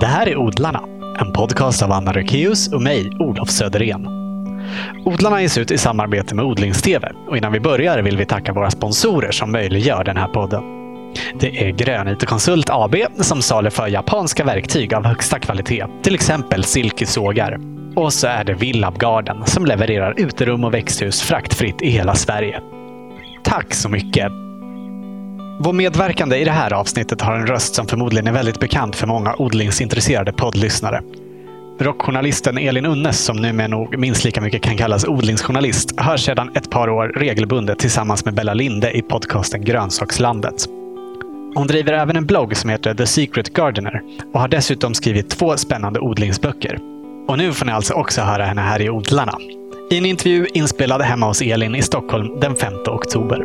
Det här är Odlarna, en podcast av Anna Rökeus och mig, Olof Söderén. Odlarna ges ut i samarbete med Odlingstv och innan vi börjar vill vi tacka våra sponsorer som möjliggör den här podden. Det är Grön Konsult AB som saluför japanska verktyg av högsta kvalitet, till exempel silkesågar. Och så är det Villab Garden som levererar uterum och växthus fraktfritt i hela Sverige. Tack så mycket! Vår medverkande i det här avsnittet har en röst som förmodligen är väldigt bekant för många odlingsintresserade poddlyssnare. Rockjournalisten Elin Unnes, som numera nog minst lika mycket kan kallas odlingsjournalist, hör sedan ett par år regelbundet tillsammans med Bella Linde i podcasten Grönsakslandet. Hon driver även en blogg som heter The Secret Gardener och har dessutom skrivit två spännande odlingsböcker. Och nu får ni alltså också höra henne här i Odlarna. I en intervju inspelad hemma hos Elin i Stockholm den 5 oktober.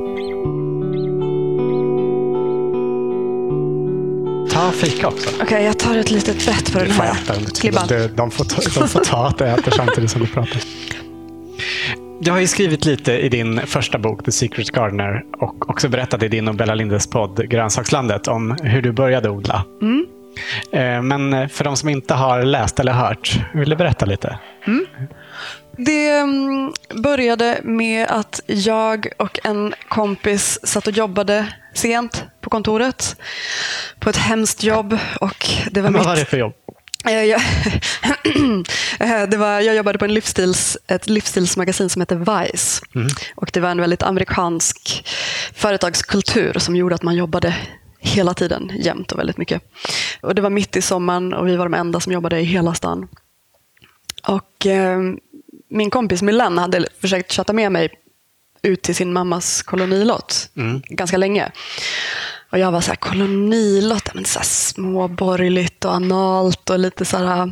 Ta fika också. Okej, okay, jag tar ett litet bett på den här klibban. De, de, får ta, de får ta att du äter samtidigt som du pratar. Du har ju skrivit lite i din första bok The Secret Gardener och också berättat i din och Bella Lindes podd Grönsakslandet om hur du började odla. Mm. Eh, men för de som inte har läst eller hört, vill du berätta lite? Mm. Det mm, började med att jag och en kompis satt och jobbade sent på kontoret. På ett hemskt jobb. Och det var Vad var det för jobb? Eh, jag, eh, det var, jag jobbade på en livsstils, ett livsstilsmagasin som heter Vice. Mm. Och det var en väldigt amerikansk företagskultur som gjorde att man jobbade hela tiden, jämt och väldigt mycket. Och Det var mitt i sommaren och vi var de enda som jobbade i hela stan. Och eh, Min kompis Milan hade försökt chatta med mig ut till sin mammas kolonilott mm. ganska länge. Och jag var så här, kolonilott, men så här småborgerligt och analt och lite så här,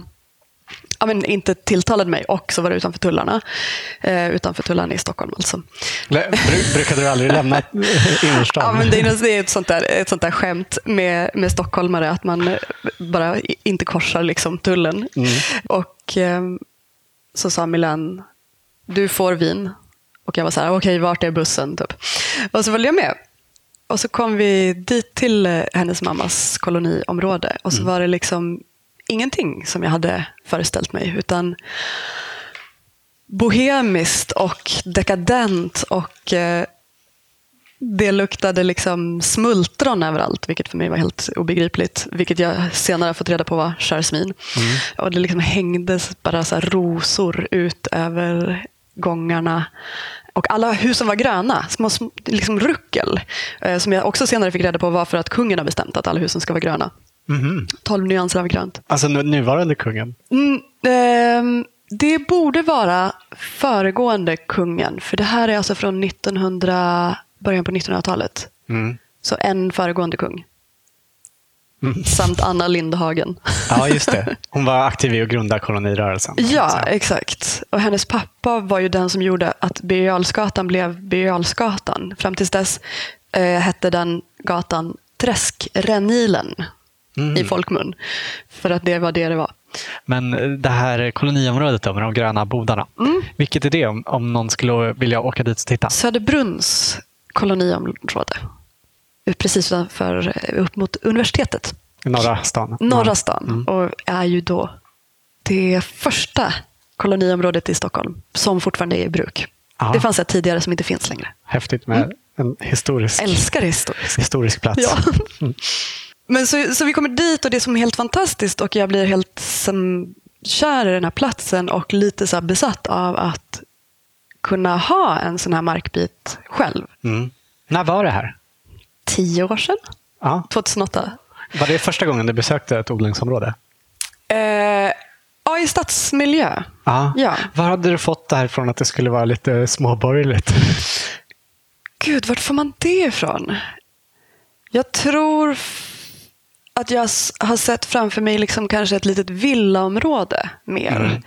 ja, men inte tilltalade mig. Och så var det utanför tullarna. Eh, utanför tullarna i Stockholm alltså. Brukade du aldrig lämna innerstan? ja, men det är ett sånt där, ett sånt där skämt med, med stockholmare, att man bara inte korsar liksom tullen. Mm. Och eh, så sa Milan, du får vin. Och jag var så här, okej, okay, vart är bussen? Typ. Och så följde jag med. Och så kom vi dit till eh, hennes mammas koloniområde. Och så mm. var det liksom ingenting som jag hade föreställt mig. Utan bohemiskt och dekadent. och eh, det luktade liksom smultron överallt, vilket för mig var helt obegripligt. Vilket jag senare fått reda på var jasmin. Mm. Och det liksom hängdes bara så rosor ut över gångarna. Och alla husen var gröna, små, små liksom ruckel. Eh, som jag också senare fick reda på var för att kungen har bestämt att alla husen ska vara gröna. Mm. 12 nyanser av grönt. Alltså nuvarande kungen? Mm, eh, det borde vara föregående kungen. För det här är alltså från 1900, början på 1900-talet. Mm. Så en föregående kung. Mm. Samt Anna Lindhagen. Ja, just det. Hon var aktiv i att grunda kolonirörelsen. Ja, exakt. Och hennes pappa var ju den som gjorde att Birger blev Birger Fram tills dess eh, hette den gatan Träskrännilen mm. i folkmun. För att det var det det var. Men det här koloniområdet då, med de gröna bodarna. Mm. Vilket är det om, om någon skulle vilja åka dit och titta? Söderbrunns koloniområde precis utanför, upp mot universitetet. Norra stan. Norra stan. Mm. Och är ju då det första koloniområdet i Stockholm som fortfarande är i bruk. Aha. Det fanns ett tidigare som inte finns längre. Häftigt med mm. en historisk, Älskar historisk. historisk plats. Ja. Mm. Men så, så vi kommer dit och det är som helt fantastiskt och jag blir helt som, kär i den här platsen och lite så besatt av att kunna ha en sån här markbit själv. Mm. När var det här? tio år sedan. Ja. 2008. Var det första gången du besökte ett odlingsområde? Eh, ja, i stadsmiljö. Ja. ja. Var hade du fått det här ifrån att det skulle vara lite småborgerligt? Gud, vart får man det ifrån? Jag tror att jag har sett framför mig liksom kanske ett litet villaområde mer. Mm.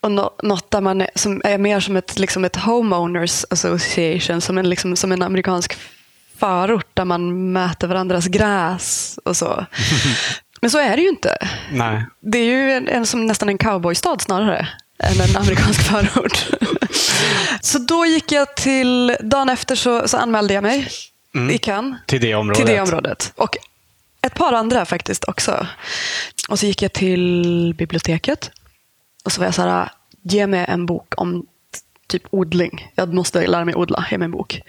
Och något där man är, som är mer som ett, liksom ett homeowners association, som en, liksom, som en amerikansk förort där man mäter varandras gräs och så. Men så är det ju inte. Nej. Det är ju en, en som nästan en cowboystad snarare än en amerikansk förort. så då gick jag till, dagen efter så, så anmälde jag mig mm. i kön. Till det området? Till det området. Och ett par andra faktiskt också. Och så gick jag till biblioteket. Och så var jag så här, ge mig en bok om typ odling. Jag måste lära mig odla, ge mig en bok.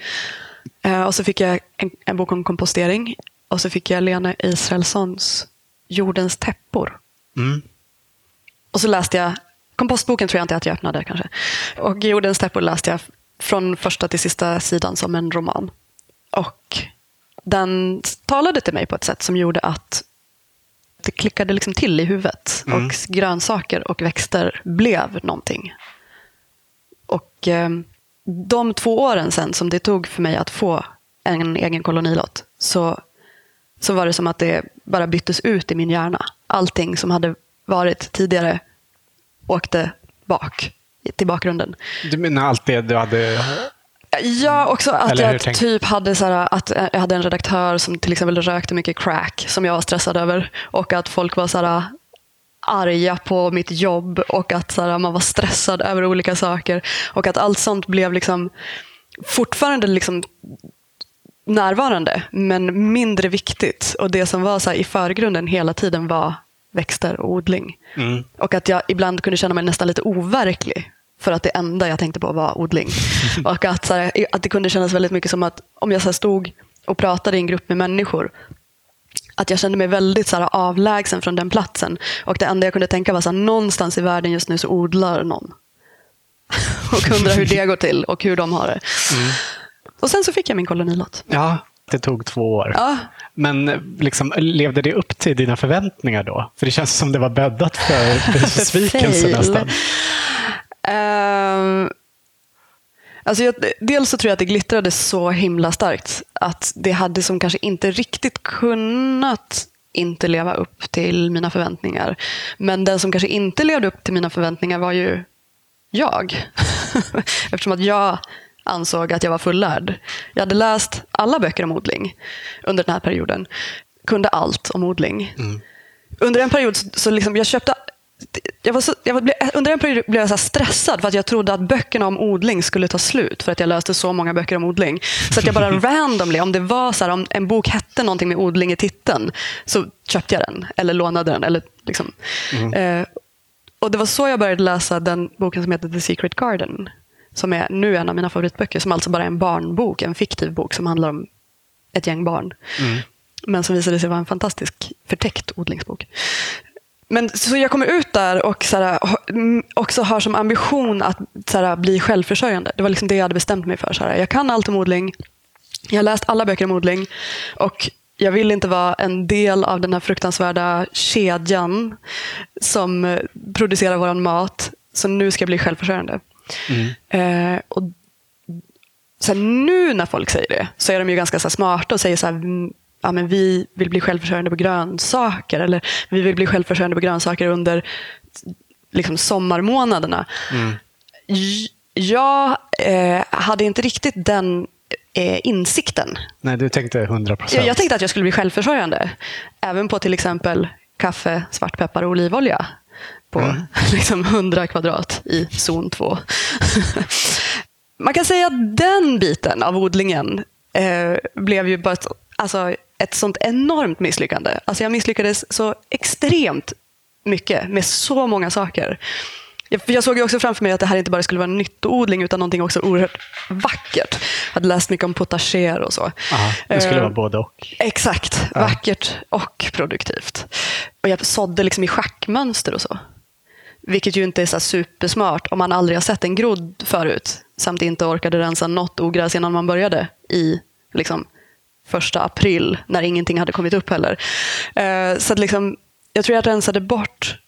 Eh, och så fick jag en, en, bok om kompostering. Och så fick jag Lena Israelssons Jordens täppor. Mm. Och så läste jag, kompostboken tror jag inte att jag öppnade kanske. Och Jordens täppor läste jag från första till sista sidan som en roman. Och den talade till mig på ett sätt som gjorde att det klickade liksom till i huvudet. Mm. Och grönsaker och växter blev någonting. Och eh, de två åren sen som det tog för mig att få en egen kolonilott så, så var det som att det bara byttes ut i min hjärna. Allting som hade varit tidigare åkte bak, till bakgrunden. Du menar allt det du hade Ja, också att jag typ hade, så här, att jag hade en redaktör som till exempel rökte mycket crack som jag var stressad över. Och att folk var så här, arga på mitt jobb och att så här, man var stressad över olika saker. Och att allt sånt blev liksom fortfarande liksom närvarande men mindre viktigt. Och det som var så i förgrunden hela tiden var växter och odling. Mm. Och att jag ibland kunde känna mig nästan lite overklig för att det enda jag tänkte på var odling. Och att, så här, att det kunde kännas väldigt mycket som att om jag så stod och pratade i en grupp med människor att jag kände mig väldigt så här, avlägsen från den platsen. Och det enda jag kunde tänka var att någonstans i världen just nu så odlar någon. och undrar hur det går till och hur de har det. Mm. Och sen så fick jag min kolonilott. Ja, det tog två år. Ja. Men liksom, levde det upp till dina förväntningar då? För det känns som det var bäddat för besvikelse nästan. Um, alltså jag, dels så tror jag att det glittrade så himla starkt att det hade som kanske inte riktigt kunnat inte leva upp till mina förväntningar. Men den som kanske inte levde upp till mina förväntningar var ju jag. Eftersom att jag ansåg att jag var fullärd. Jag hade läst alla böcker om odling under den här perioden. Kunde allt om odling. Mm. Under en period så liksom, jag köpte jag var så, jag blev, under en period blev jag så stressad för att jag trodde att böckerna om odling skulle ta slut för att jag läste så många böcker om odling. Så att jag bara randomly, om det var så här, om en bok hette någonting med odling i titeln så köpte jag den eller lånade den. Eller liksom. Mm. Eh, och Det var så jag började läsa den boken som heter The Secret Garden. Som är nu en av mina favoritböcker, som alltså bara är en barnbok, en fiktiv bok som handlar om ett gäng barn. Mm. Men som visade sig vara en fantastisk förtäckt odlingsbok. Men så jag kommer ut där och så här, också har som ambition att så här, bli självförsörjande. Det var liksom det jag hade bestämt mig för. Så här, jag kan allt om odling. Jag har läst alla böcker om odling. Och jag vill inte vara en del av den här fruktansvärda kedjan som eh, producerar vår mat. Så nu ska jag bli självförsörjande. Mm. Eh, och så nu när folk säger det så är de ju ganska så smarta och säger så här, ja, men vi vill bli självförsörjande på grönsaker eller vi vill bli självförsörjande på grönsaker under liksom, sommarmånaderna. Mm. Jag eh, hade inte riktigt den eh, insikten. Nej, du tänkte 100 procent. Jag, jag tänkte att jag skulle bli självförsörjande. Även på till exempel kaffe, svartpeppar och olivolja. På mm. liksom 100 kvadrat i zon 2. Man kan säga att den biten av odlingen eh, blev ju bara ett, alltså, ett sånt enormt misslyckande. Alltså jag misslyckades så extremt mycket med så många saker. Jag, jag såg ju också framför mig att det här inte bara skulle vara en nyttoodling utan någonting också oerhört vackert. Jag hade läst mycket om potager och så. Aha, det skulle uh, vara både och. Exakt, ja. vackert och produktivt. Och jag sådde liksom i schackmönster och så. Vilket ju inte är så supersmart om man aldrig har sett en grodd förut. Samt inte orkade rensa något ogräs innan man började i liksom, första april när ingenting hade kommit upp heller. Eh, så att liksom, jag tror jag rensade bort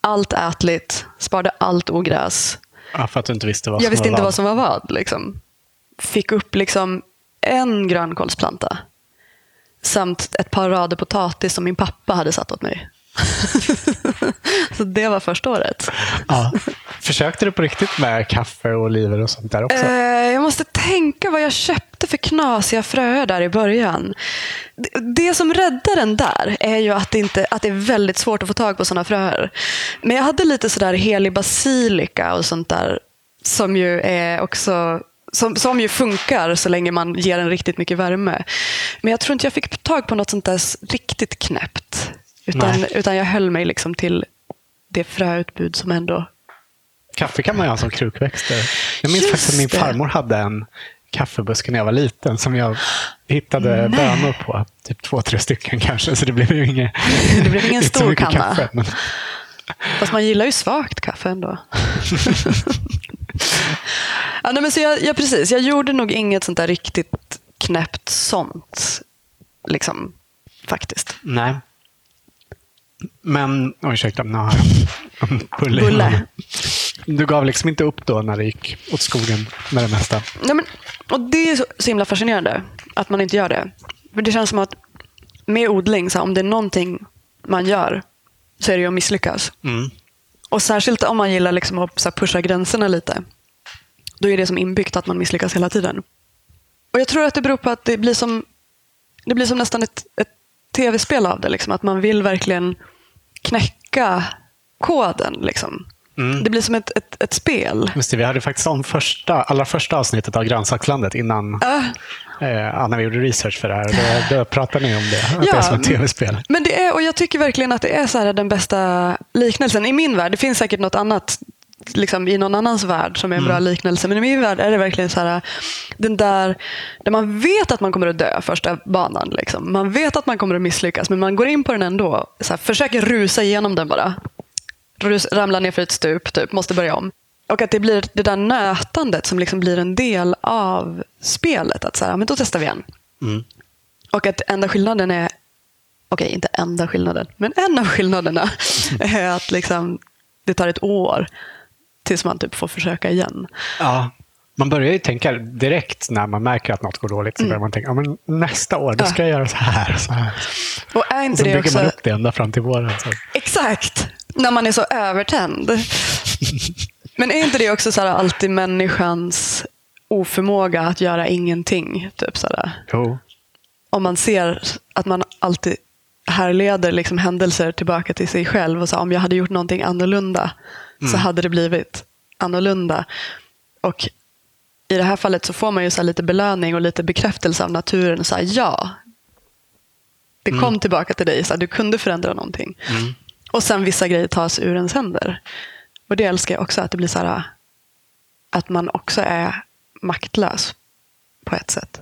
allt ätligt, sparade allt ogräs. Ja, för att du inte visste vad jag som visste var inte vad. vad som var vad. Liksom. Fick upp liksom en grönkålsplanta samt ett par rader potatis som min pappa hade satt åt mig. så det var första året. Ja. Försökte du på riktigt med kaffe och oliver och sånt där också? Eh, jag måste tänka vad jag köpte för knasiga fröer där i början. Det, som räddar den där är ju att det, inte, att det är väldigt svårt att få tag på sådana fröer. Men jag hade lite sådär helig basilika och sånt där som ju är också som, som ju funkar så länge man ger den riktigt mycket värme. Men jag tror inte jag fick tag på något sånt där riktigt knäppt. Utan, utan jag höll mig liksom till det fröutbud som ändå... Kaffe kan man ju ha som krukväxter. Jag minns Just faktiskt att min farmor hade en kaffebuske när jag var liten som jag hittade bönor på. Typ två, tre stycken kanske. Så det blev ju inget, Det blev ingen stor kanna. Kaffe, men, Fast man gillar ju svagt kaffe ändå. ja, nej, men så jag, jag, precis, jag gjorde nog inget sånt där riktigt knäppt sånt. Liksom, faktiskt. nej. Men, oj, ursäkta, nu har bulle. Bulle. Du gav liksom inte upp då när det gick åt skogen med det mesta? Nej, men, och det är så, så himla fascinerande att man inte gör det. För det känns som att med odling, så här, om det är någonting man gör så är det ju att misslyckas. Mm. Och särskilt om man gillar liksom att så här, pusha gränserna lite. Då är det som inbyggt att man misslyckas hela tiden. Och Jag tror att det beror på att det blir som, det blir som nästan ett, ett tv-spel av det. Liksom. Att man vill verkligen knäcka koden. Liksom. Mm. Det blir som ett, ett, ett spel. Just det, vi hade faktiskt om första, allra första avsnittet av Grönsakslandet innan Äh, eh, när vi gjorde research för det här. Då, då pratade ni om det, att det är som ett tv-spel. Men det är, och jag tycker verkligen att det är så här den bästa liknelsen i min värld. Det finns säkert något annat liksom, i någon annans värld som är en bra liknelse. Men i min värld är det verkligen så här, den där, där man vet att man kommer att dö första banan. Liksom. Man vet att man kommer att misslyckas, men man går in på den ändå. Så här, försöker rusa igenom den bara. Rus, ramlar ner för ett stup, typ, måste börja om. Och att det blir det där nötandet som liksom blir en del av spelet. Att så här, men då testar vi igen. Mm. Och att enda skillnaden är, okej inte enda skillnaden, men en av skillnaderna är att liksom, det tar ett år tills man typ får försöka igen. Ja, man börjar ju tänka direkt när man märker att något går dåligt. Så Mm. börjar man tänka, ja, men nästa år, då ska jag göra så här och så här. Och är Och inte så det bygger också... man upp det ända fram till våren. Så. Exakt! När man är så övertänd. Men är inte det också så här alltid människans oförmåga att göra ingenting? Typ så här. Jo. Om man ser att man alltid härleder liksom händelser tillbaka till sig själv. Och så, här, om jag hade gjort någonting annorlunda så hade det blivit annorlunda. Och i det här fallet så får man ju så lite belöning och lite bekräftelse av naturen. Så här, ja, det kom tillbaka till dig. Så här, du kunde förändra någonting. Och sen vissa grejer tas ur ens händer. Och det älskar jag också, att det blir så här att man också är maktlös på ett sätt.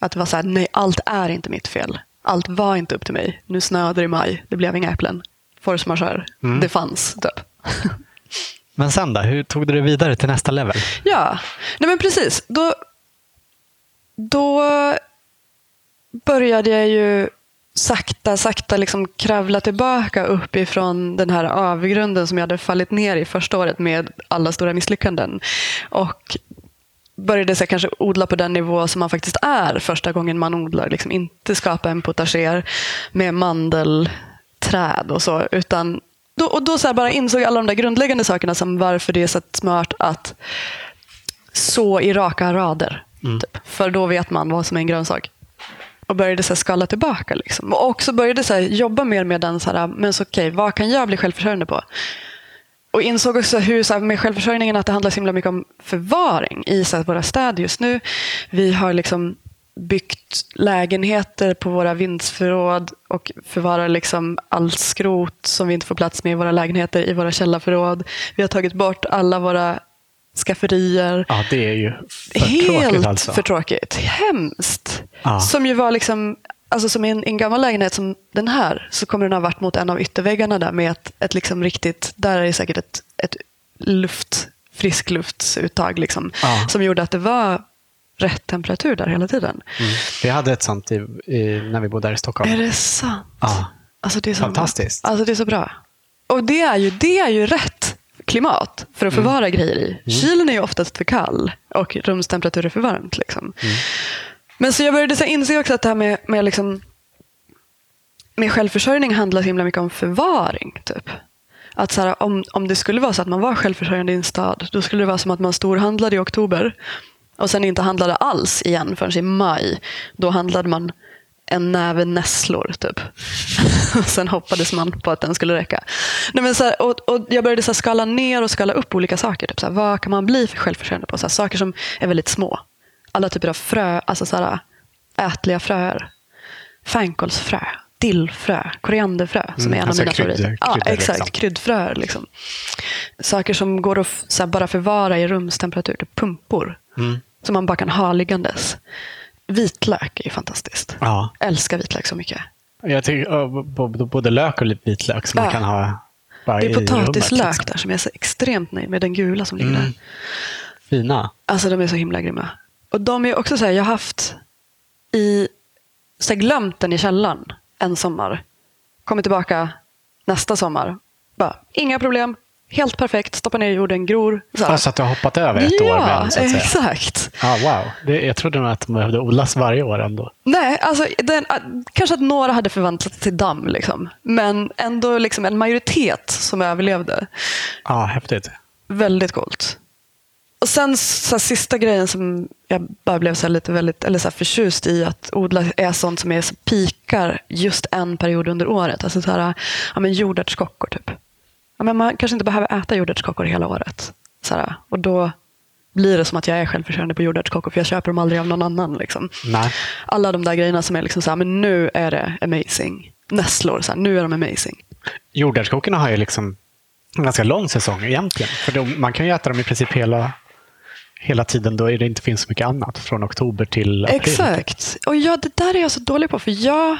Att det var så här, nej, allt är inte mitt fel. Allt var inte upp till mig. Nu snöade det i maj, det blev inga äpplen. Force majeure, det fanns typ. Men sen då, hur tog du det vidare till nästa level? Ja, nej men precis. Då, då började jag ju sakta, sakta liksom kravla tillbaka uppifrån den här avgrunden som jag hade fallit ner i första året med alla stora misslyckanden. Och började så kanske odla på den nivå som man faktiskt är första gången man odlar. Liksom inte skapa en potager med mandelträd och så, utan då, och då så bara insåg alla de där grundläggande sakerna som varför det är så smart att så i raka rader. Typ. För då vet man vad som är en grönsak. Och började så skala tillbaka. Liksom. Och också började så jobba mer med den, så här, men så okej, vad kan jag bli självförsörjande på? Och insåg också hur så här, med självförsörjningen att det handlar så himla mycket om förvaring i så här, våra städer just nu. Vi har liksom byggt lägenheter på våra vindsförråd och förvarar liksom all skrot som vi inte får plats med i våra lägenheter i våra källarförråd. Vi har tagit bort alla våra skafferier. Ja, det är ju för Helt tråkigt alltså. för tråkigt. Hemskt. Ja. Som ju var liksom, alltså som i en, en gammal lägenhet som den här så kommer den ha varit mot en av ytterväggarna där med ett, ett liksom riktigt, där är det säkert ett, ett luft, friskluftuttag liksom, Ja. som gjorde att det var rätt temperatur där hela tiden. Mm. Vi hade ett sånt i, i, när vi bodde här i Stockholm. Är det sant? Ja. Alltså det är så Fantastiskt. Bra. Alltså det är så bra. Och det är ju, det är ju rätt klimat för att förvara grejer i. Kylen är ju oftast för kall och rumstemperatur är för varmt. Liksom. Men så jag började så inse också att det här med, med, liksom, med självförsörjning handlar så himla mycket om förvaring. Typ. Att så här, om, om det skulle vara så att man var självförsörjande i en stad, då skulle det vara som att man storhandlade i oktober och sen inte handlade alls igen förrän i maj. Då handlade man en näve nässlor typ. Sen hoppades man på att den skulle räcka. Nej, men så här, och, och jag började så här, skala ner och skala upp olika saker. Typ, så här, vad kan man bli för självförsörjande på? Så saker som är väldigt små. Alla typer av frö, alltså så här, ätliga fröer. Fänkålsfrö, dillfrö, korianderfrö som är en av alltså mina favoriter. Ja, exakt. liksom. Kryddfröer. Liksom. Saker som går att bara förvara i rumstemperatur. Typ pumpor. Mm. Som man bara kan ha liggandes. Vitlök är ju fantastiskt. Ja. Älskar vitlök så mycket. Jag tycker både lök och vitlök som man Ja. kan ha bara Det är rummet, potatislök liksom. där som jag är så extremt nöjd med. Den gula som ligger Mm. där. Fina. Alltså de är så himla grymma. Och de är också så här, jag har haft i, så här, glömt den i källaren en sommar. Kommer tillbaka nästa sommar. Bara, inga problem. Helt perfekt. Stoppa ner i jorden, gror. Så så att du har hoppat över ett år ja, så att säga. exakt. Ja, wow. Det, jag trodde nog att de behövde odlas varje år ändå. Nej, alltså, den, äh, kanske att några hade förvandlats till damm. Liksom. Men ändå liksom en majoritet som överlevde. Ja, häftigt. Väldigt coolt. Och sen så här, sista grejen som jag bara blev så lite väldigt, eller så här, förtjust i att odla är sånt som är så pikar just en period under året. Alltså så här, ja, men jordärtskockor typ. Ja, men man kanske inte behöver äta jordärtskockor hela året. Så här, och då blir det som att jag är självförsörjande på jordärtskockor för jag köper dem aldrig av någon annan. Liksom. Alla de där grejerna som är liksom så här, men nu är det amazing. Nässlor, så här, nu är de amazing. Jordärtskockorna har ju liksom en ganska lång säsong egentligen. För de, man kan ju äta dem i princip hela, hela tiden då det inte finns så mycket annat. Från oktober till april. Exakt. Och ja, det där är jag så dålig på. För jag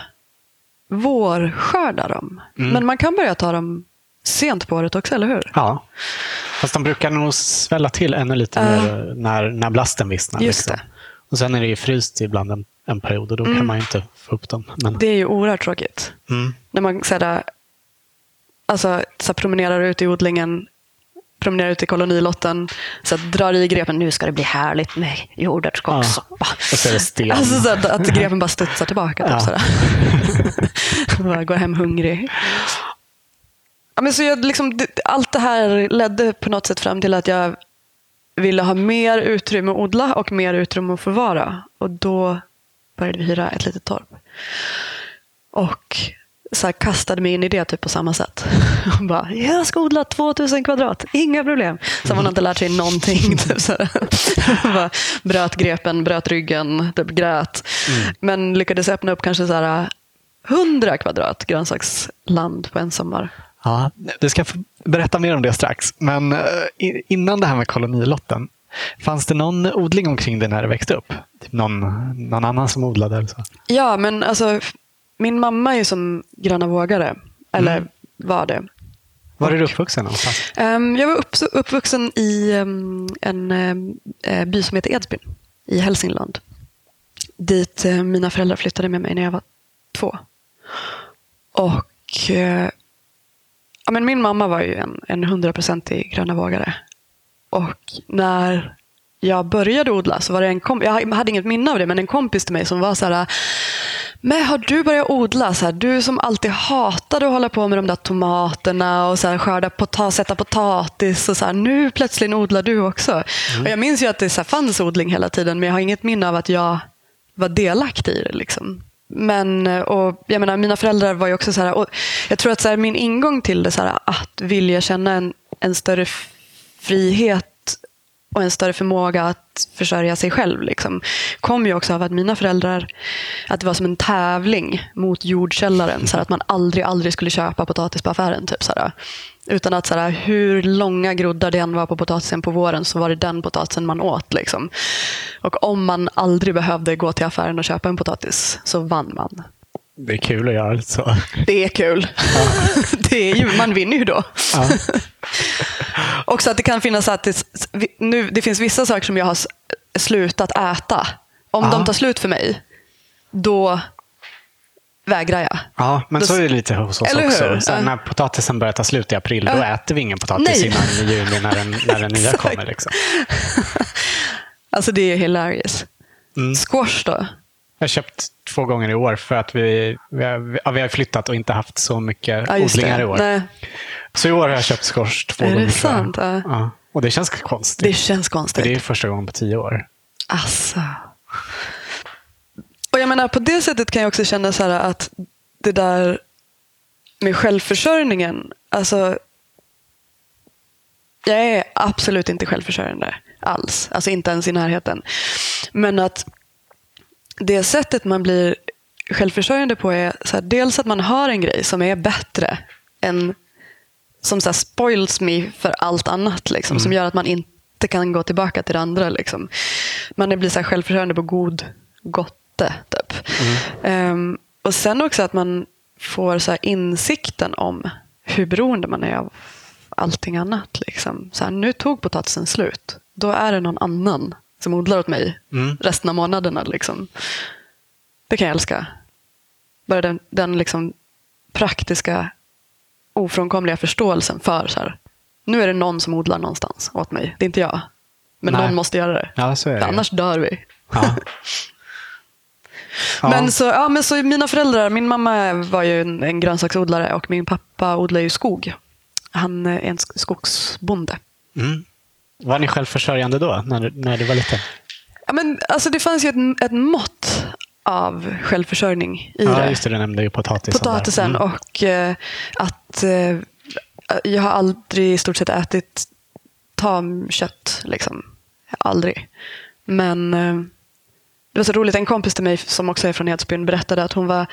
vårskördar dem. Mm. Men man kan börja ta dem sent på året också, eller hur? Ja. Fast de brukar nog svälla till ännu lite Ja. mer när, när blasten vissnar. Just liksom. Mm. Och sen är det ju fryst ibland en, en period och då kan man ju inte få upp dem. Men, Det är ju oerhört tråkigt. mm. När man så här, alltså, så promenerar ut i odlingen, promenerar ut i kolonilotten, så drar i grepen. Nu ska det bli härligt med jordärtskockssoppa. Och så är det sten. Alltså så att, att grepen bara studsar tillbaka. Typ, Ja. sådär. bara går hem hungrig. Ja, men så jag, liksom, allt det här ledde på något sätt fram till att jag ville ha mer utrymme att odla och mer utrymme att förvara. Och då började vi hyra ett litet torp. Och så kastade mig in i det typ på samma sätt. Och bara, jag ska odla 2000 kvadrat, inga problem. Sen man har inte lärt sig någonting. Typ, så bara bröt grepen, bröt ryggen, typ grät. Men lyckades öppna upp kanske så här 100 kvadrat grönsaksland på en sommar. Ja, du ska berätta mer om det strax. Men eh, innan det här med kolonilotten. Fanns det någon odling omkring dig när du växte upp? Typ någon, någon annan som odlade? Eller så? Ja, men alltså min mamma är ju som gröna vågare. Eller Mm. var det. Var är du uppvuxen någonstans? Ehm, jag var upp, uppvuxen i ehm, en ehm, eh, by som heter Edsbyn i Hälsingland. Dit eh, mina föräldrar flyttade med mig när jag var två. Och ja, men Min mamma var ju en, en hundraprocentig gröna vågare. Och när jag började odla så var det en kompis, jag hade inget minne av det, men en kompis till mig som var så här men har du börjat odla? Så här, du som alltid hatade att hålla på med de där tomaterna och så här, skörda pota sätta potatis. Och så här, nu plötsligt odlar du också. Och jag minns ju att det så här, fanns odling hela tiden, men jag har inget minne av att jag var delaktig i det. Liksom. Men, eh, och, jag menar, mina föräldrar var ju också så här, och jag tror att så här, min ingång till det, så här, att vilja känna en, en större frihet och en större förmåga att försörja sig själv. Liksom. kom ju också av att mina föräldrar, att det var som en tävling mot jordkällaren. Så här, att man aldrig, aldrig skulle köpa potatis på affären. Typ, så här. Utan att så här, hur långa groddar det än var på potatisen på våren så var det den potatisen man åt. Liksom. Och om man aldrig behövde gå till affären och köpa en potatis så vann man. Det är kul att göra så. Det är kul. det är ju, man vinner ju då. Ja. Också att det kan finnas att det, nu, det finns vissa saker som jag har slutat äta. Om Ja. de tar slut för mig, då vägrar jag. Ja, men Då- så är det lite hos oss också. Sen när potatisen börjar ta slut i april, då Ja. äter vi ingen potatis Nej. innan i juni när den, när den nya kommer. Liksom. Alltså det är hilarious. Mm. Squash då? Jag har köpt två gånger i år för att vi, vi, har, ja, vi har flyttat och inte haft så mycket Ja, odlingar det. i år. Nej, Så i år har jag köpt squash två Är det gånger. tror jag. sant? Ja. Och det känns konstigt. det känns för konstigt. det är första gången på tio år. Alltså. Jag menar, på det sättet kan jag också känna så att det där med självförsörjningen, alltså jag är absolut inte självförsörjande alls, alltså inte ens i närheten. Men att det sättet man blir självförsörjande på är så här, dels att man har en grej som är bättre än som så här, spoils me för allt annat, liksom, som gör att man inte kan gå tillbaka till det andra. Liksom. Man blir så här, självförsörjande på god gotte. Typ. Um, och sen också att man får så insikten om hur beroende man är av allting annat. Liksom. Så här, nu tog potatisen slut. Då är det någon annan som odlar åt mig Mm. resten av månaderna. Liksom. Det kan jag älska. Bara den, den liksom praktiska, ofrånkomliga förståelsen för så här, nu är det någon som odlar någonstans åt mig. Det är inte jag. Men Nej. någon måste göra det. Ja, det annars dör vi. Ja. Ja. Men, så, ja, men så mina föräldrar, min mamma var ju en, en grönsaksodlare och min pappa odlar ju skog. Han är en sk- skogsbonde. Mm. Var ni självförsörjande då, när, du- när du var liten? Ja, men, alltså, det fanns ju ett, ett mått av självförsörjning i Ja, det. just det. Du nämnde ju potatisen. Potatisen Mm. och eh, att eh, jag har aldrig i stort sett ätit tamkött. Liksom. Aldrig. Men eh, det var så roligt. En kompis till mig som också är från Edsbyn berättade att hon var,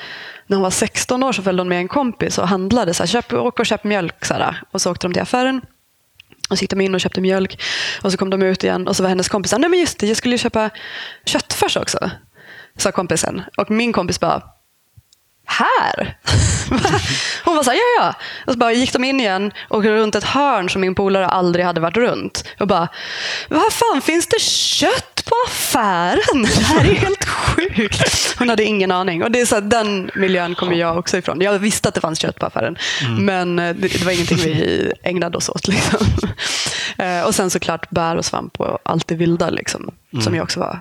när hon var 16 år så följde hon med en kompis och handlade. Så här, köp, åk och köp mjölk. Så här, och så åkte de till affären. Och så gick de in och köpte mjölk. Och så kom de ut igen och så var hennes kompis nej men just det, jag skulle ju köpa köttfärs också. Sa kompisen. Och min kompis bara, här? Hon var så här, ja ja. Och så bara gick de in igen och runt ett hörn som min polare aldrig hade varit runt. Och bara, vad fan finns det kött på affären? Det här är helt sjukt. Hon hade ingen aning. Och det är så här, den miljön kommer jag också ifrån. Jag visste att det fanns kött på affären. Men eh, det, det var ingenting vi ägnade oss åt. Liksom. Eh, Och sen såklart bär och svamp och allt det vilda. Liksom, Som jag också var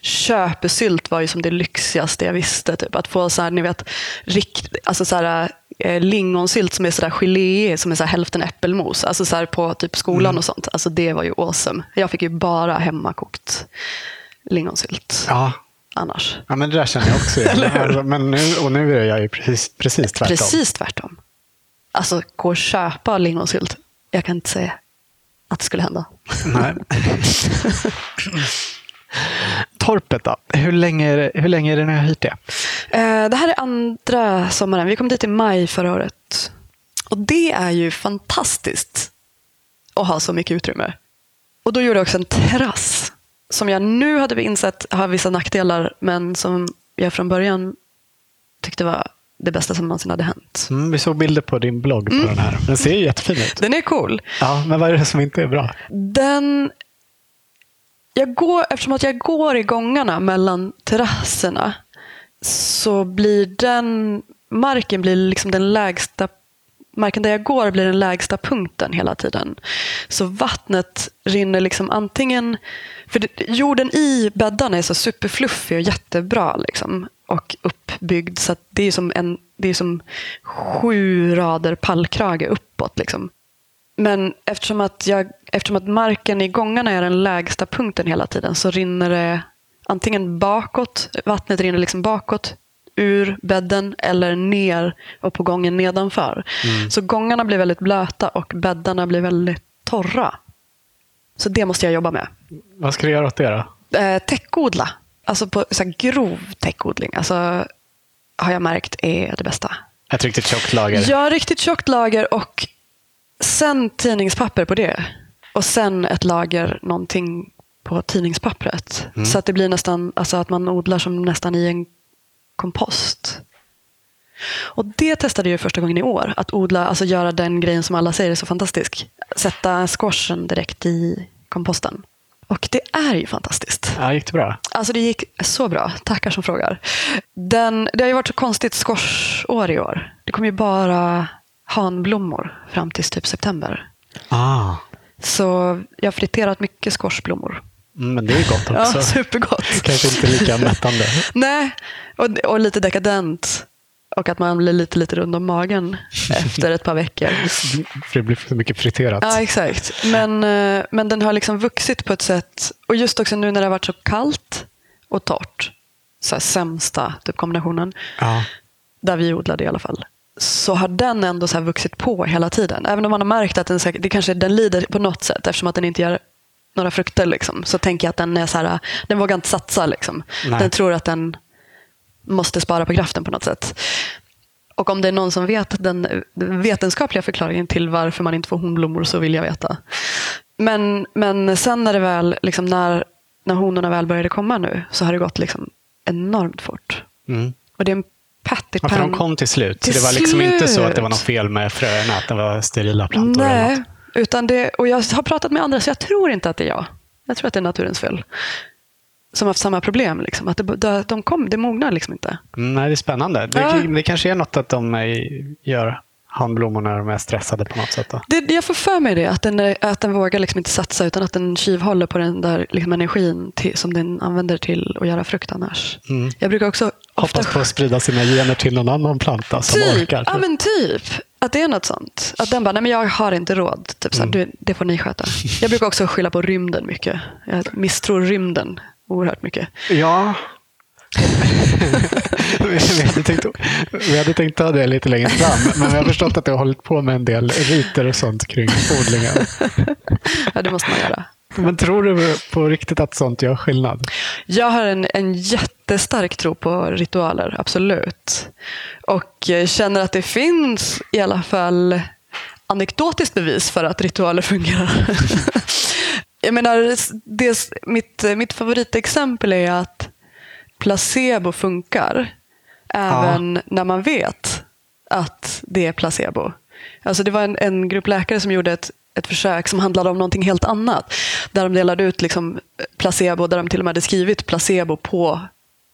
köpesylt var ju som det lyxigaste jag visste. Typ. Att få så här, ni vet, rikt, alltså så här, eh, lingonsylt som är så där gelé, som är så här hälften äppelmos. Alltså så här på typ skolan och sånt. Alltså det var ju awesome. Jag fick ju bara hemmakokt lingonsylt Ja. annars. ja, men det där känner jag också igen. Alltså, men nu, och nu är jag ju precis, precis tvärtom. Precis tvärtom. Alltså gå och köpa lingonsylt. Jag kan inte säga att det skulle hända. Nej. Torpet då? Hur länge, är det- hur länge är det ni har hyrt det? Eh, Det här är andra sommaren. Vi kom dit i maj förra året. Och det är ju fantastiskt att ha så mycket utrymme. Och då gjorde jag också en terrass som jag nu hade insett har vissa nackdelar men som jag från början tyckte var det bästa som någonsin hade hänt. Mm, vi såg bilder på din blogg på den här. Den ser ju jättefin ut. Den är cool. Ja, men vad är det som inte är bra? Den... Jag går, eftersom att jag går i gångarna mellan terrasserna så blir den marken blir liksom den lägsta marken där jag går blir den lägsta punkten hela tiden. Så vattnet rinner liksom antingen... För det, jorden i bäddarna är så superfluffig och jättebra. Liksom, och uppbyggd. Så att det är som, en, det är som sju rader pallkrage uppåt. Liksom. Men eftersom att, jag, eftersom att marken i gångarna är den lägsta punkten hela tiden så rinner det antingen bakåt, vattnet rinner liksom bakåt ur bädden eller ner och på gången nedanför. Så gångarna blir väldigt blöta och bäddarna blir väldigt torra. Så det måste jag jobba med. Vad ska du göra åt det då? Eh, täckodla, alltså på så grov täckodling, alltså, har jag märkt är det bästa. Ett riktigt tjockt lager? Ja, riktigt tjockt lager och sen tidningspapper på det. Och sen ett lager någonting på tidningspappret. Så att det blir nästan, alltså att man odlar som nästan i en kompost. Och det testade jag första gången i år. Att odla, alltså göra den grejen som alla säger är så fantastisk. Sätta squashen direkt i komposten. Och det är ju fantastiskt. Ja, gick det bra? Alltså det gick så bra. Tackar som frågar. Den, det har ju varit så konstigt squashår i år. Det kommer ju bara hanblommor fram till typ september. Ah. Så jag har friterat mycket squashblommor. Mm, men det är gott också. Ja, supergott. Kanske inte lika mättande. Nej, och, och lite dekadent. Och att man blir lite, lite rund om magen efter ett par veckor. För det blir för mycket friterat. Ja, exakt. Men, eh, men den har liksom vuxit på ett sätt, och just också nu när det har varit så kallt och torrt, så här, sämsta typ, kombinationen, Ja. där vi odlade i alla fall, så har den ändå så vuxit på hela tiden. Även om man har märkt att den, säkert- det kanske, den lider på något sätt eftersom att den inte gör några frukter. Liksom. Så tänker jag att den är så här, den vågar inte satsa. Liksom. Nej. Den tror att den måste spara på kraften på något sätt. Och om det är någon som vet den vetenskapliga förklaringen till varför man inte får honblommor så vill jag veta. Men, men sen när det väl, liksom när, när honorna väl började komma nu så har det gått liksom enormt fort. Mm. Och det är en patty Ja, för de kom till slut. Till det var liksom inte så att det var slut. något fel med fröerna, att det var sterila plantor. eller Nej, något. utan det, och jag har pratat med andra så jag tror inte att det är jag. Jag tror att det är naturens fel. Som har haft samma problem. Liksom. Att det, de, kom, det mognar liksom inte. Mm, nej, det är spännande. Det, Ja. det kanske är något att de gör handblommor när de är stressade på något sätt. Då. Det, jag får för mig det, att den, är- att den vågar liksom inte satsa utan att den tjuvhåller på den där liksom energin till, som den använder till att göra frukt annars. Mm. Jag brukar också ofta... Hoppas på att sprida sina gener till någon annan planta som Typ, orkar. ja men typ. Att det är något sånt. Att den bara, nej men jag har inte råd. Typ Mm. så här, du, det får ni sköta. Jag brukar också skylla på rymden mycket. Jag misstror rymden oerhört mycket. Ja. Vi, hade tänkt, vi hade tänkt ta det lite längre fram, men vi har förstått att du har hållit på med en del riter och sånt kring odlingen. Ja, det måste man göra. Men tror du på riktigt att sånt gör skillnad? Jag har en, en jättestark tro på ritualer, absolut. Och känner att det finns i alla fall anekdotiskt bevis för att ritualer fungerar. Jag menar, det, mitt, mitt favoritexempel är att placebo funkar även när man vet att det är placebo. Alltså det var en, en grupp läkare som gjorde ett, ett försök som handlade om någonting helt annat. Där de delade ut liksom placebo, där de till och med hade skrivit placebo på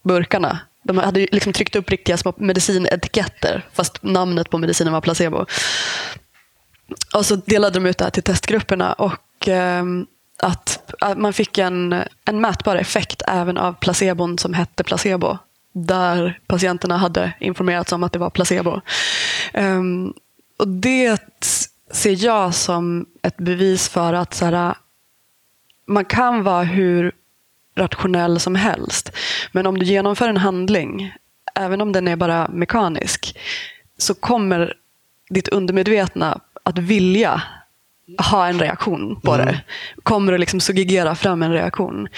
burkarna. De hade liksom tryckt upp riktiga små medicinetiketter fast namnet på medicinen var placebo. Och så delade de ut det här till testgrupperna och ehm, att, att man fick en, en mätbar effekt även av placebon som hette placebo. Där patienterna hade informerats om att det var placebo. Um, och det ser jag som ett bevis för att så här, man kan vara hur rationell som helst. Men om du genomför en handling, även om den är bara mekanisk, så kommer ditt undermedvetna att vilja ha en reaktion på det. Kommer att liksom suggera fram en reaktion.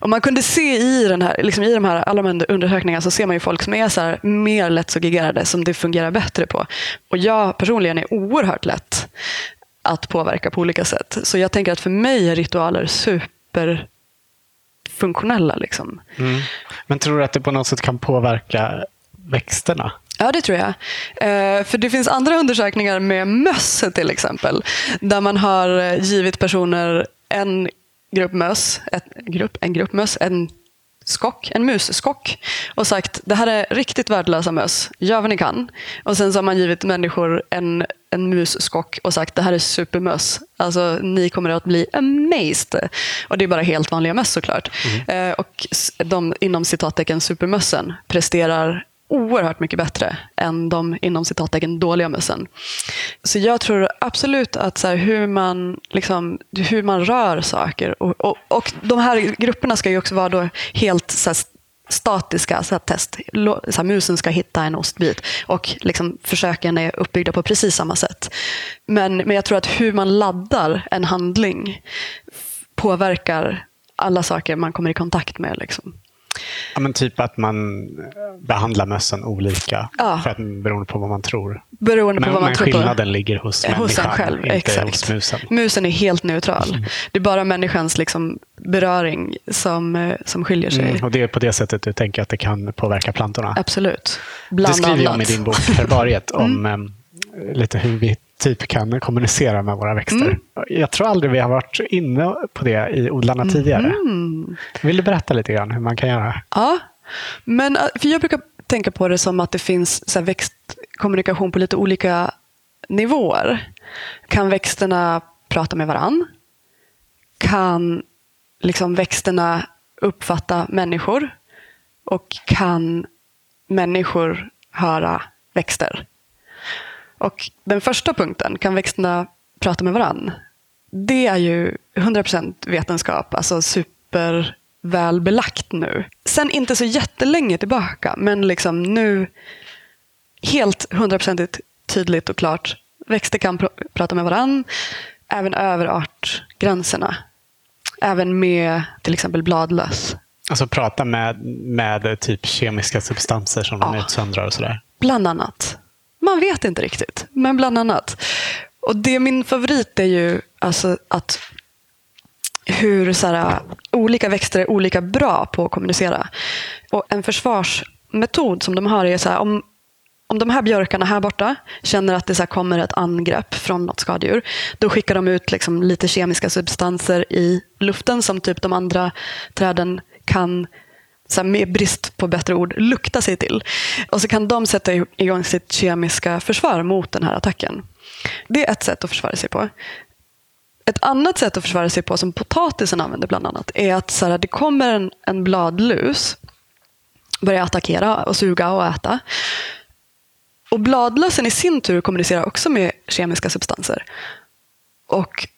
Och man kunde se i, den här, liksom i de här, alla de här undersökningarna så ser man ju folk som är så här, mer lättsuggererade, som det fungerar bättre på. Och jag personligen är oerhört lätt att påverka på olika sätt. Så jag tänker att för mig är ritualer superfunktionella. Liksom. Mm. Men tror du att det på något sätt kan påverka växterna? Ja, det tror jag. Eh, för det finns andra undersökningar med möss till exempel. Där man har eh, givit personer en grupp möss, ett, grupp, en grupp möss, en skock, en musskock och sagt det här är riktigt värdelösa möss, gör vad ni kan. Och sen så har man givit människor en, en musskock och sagt det här är supermöss. Alltså ni kommer att bli amazed. Och det är bara helt vanliga möss såklart. Eh, och de inom citattecken supermössen presterar oerhört mycket bättre än de inom citattecken dåliga mössen. Så jag tror absolut att så här, hur, man, liksom, hur man rör saker och, och, och de här grupperna ska ju också vara då helt så här, statiska så här, test. Så här, musen ska hitta en ostbit och liksom, försöken är uppbyggda på precis samma sätt. Men, men jag tror att hur man laddar en handling påverkar alla saker man kommer i kontakt med. Liksom. Ja, men typ att man eh, behandlar mössen olika Ja. för att, beroende på vad man tror. Beroende på Men, vad man men tror på. skillnaden ligger hos människan, Hos en själv, inte exakt. hos musen. Musen är helt neutral. Det är bara människans liksom beröring som, eh, som skiljer sig. Mm, och det är på det sättet du tänker att det kan påverka plantorna? Absolut. Bland skriver ju om i annat. din bok Herbariet Mm. om em, lite hur vi typ kan kommunicera med våra växter. Mm. Jag tror aldrig vi har varit inne på det i odlarna tidigare. Mm. Vill du berätta lite grann hur man kan göra? Ja, men eh, för jag brukar tänka på det som att det finns så växtkommunikation på lite olika nivåer. Kan växterna prata med varann? Kan liksom växterna uppfatta människor? Och kan människor höra växter? Och den första punkten, kan växterna prata med varann? Det är ju 100% vetenskap, alltså super väl belagt nu. sen inte så jättelänge tillbaka, men liksom nu helt hundraprocentigt tydligt och klart. Växter kan pr prata med varann, även över artgränserna. Även med till exempel bladlöss. Alltså prata med, med typ kemiska substanser som de utsöndrar och sådär? Bland annat. Man vet inte riktigt, men bland annat. Och det min favorit är ju alltså att hur så här, olika växter är olika bra på att kommunicera. Och En försvarsmetod som de har är så här, om, om de här björkarna här borta känner att det så kommer ett angrepp från något skadedjur, då skickar de ut liksom lite kemiska substanser i luften som typ de andra träden kan så här, med brist på bättre ord, lukta sig till. Och så kan de sätta igång sitt kemiska försvar mot den här attacken. Det är ett sätt att försvara sig på. Ett annat sätt att försvara sig på, som potatisen använder bland annat, är att så här, det kommer en, en bladlus, börjar attackera och suga och äta. Och bladlösen i sin tur kommunicerar också med kemiska substanser. Och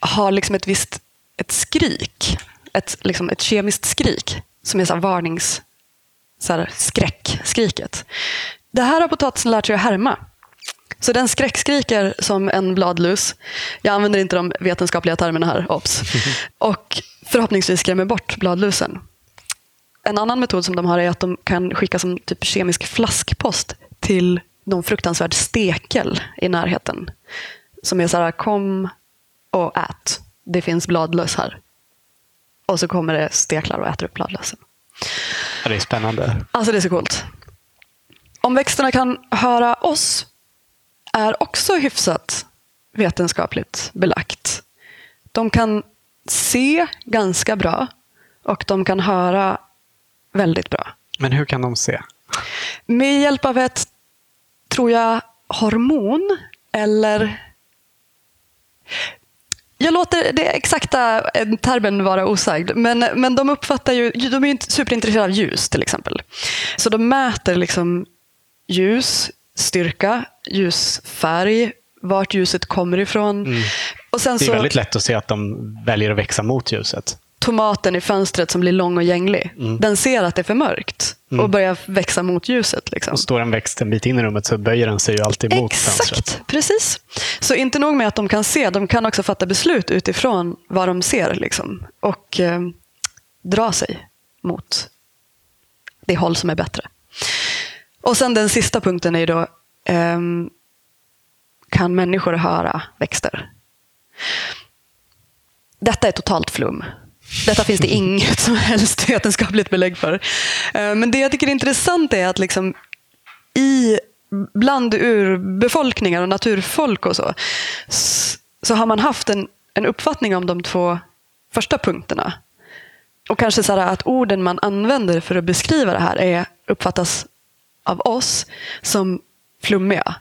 har liksom ett visst ett skrik, ett, liksom ett kemiskt skrik som är så varnings... Så här, skräckskriket. Det här har potatisen lärt sig att härma. Så den skräckskriker som en bladlus. Jag använder inte de vetenskapliga termerna här, obs. Och förhoppningsvis skrämmer bort bladlusen. En annan metod som de har är att de kan skicka som typ kemisk flaskpost till någon fruktansvärd stekel i närheten. Som är så här, kom och ät. Det finns bladlöss här. Och så kommer det steklar och äter upp bladlössen. Ja, det är spännande. Alltså det är så coolt. Om växterna kan höra oss är också hyfsat vetenskapligt belagt. De kan se ganska bra och de kan höra väldigt bra. Men hur kan de se? Med hjälp av ett, tror jag, hormon eller jag låter det exakta termen vara osagd, men, men de uppfattar ju, de är inte superintresserade av ljus till exempel. Så de mäter liksom ljus, styrka, ljusfärg, vart ljuset kommer ifrån. Mm. Och sen det är så, väldigt lätt att se att de väljer att växa mot ljuset. Tomaten i fönstret som blir lång och gänglig, mm. den ser att det är för mörkt mm. och börjar växa mot ljuset. Liksom. Och står en växt en bit in i rummet så böjer den sig ju alltid mot Exakt, fönstret. precis. Så inte nog med att de kan se, de kan också fatta beslut utifrån vad de ser liksom, och eh, dra sig mot det håll som är bättre. Och sen den sista punkten är då, eh, kan människor höra växter? Detta är totalt flum. Detta finns det inget som helst vetenskapligt belägg för. Eh, men det jag tycker är intressant är att liksom i bland urbefolkningar och naturfolk och så, så har man haft en, en uppfattning om de två första punkterna. Och kanske så att orden man använder för att beskriva det här är, uppfattas av oss som flummiga.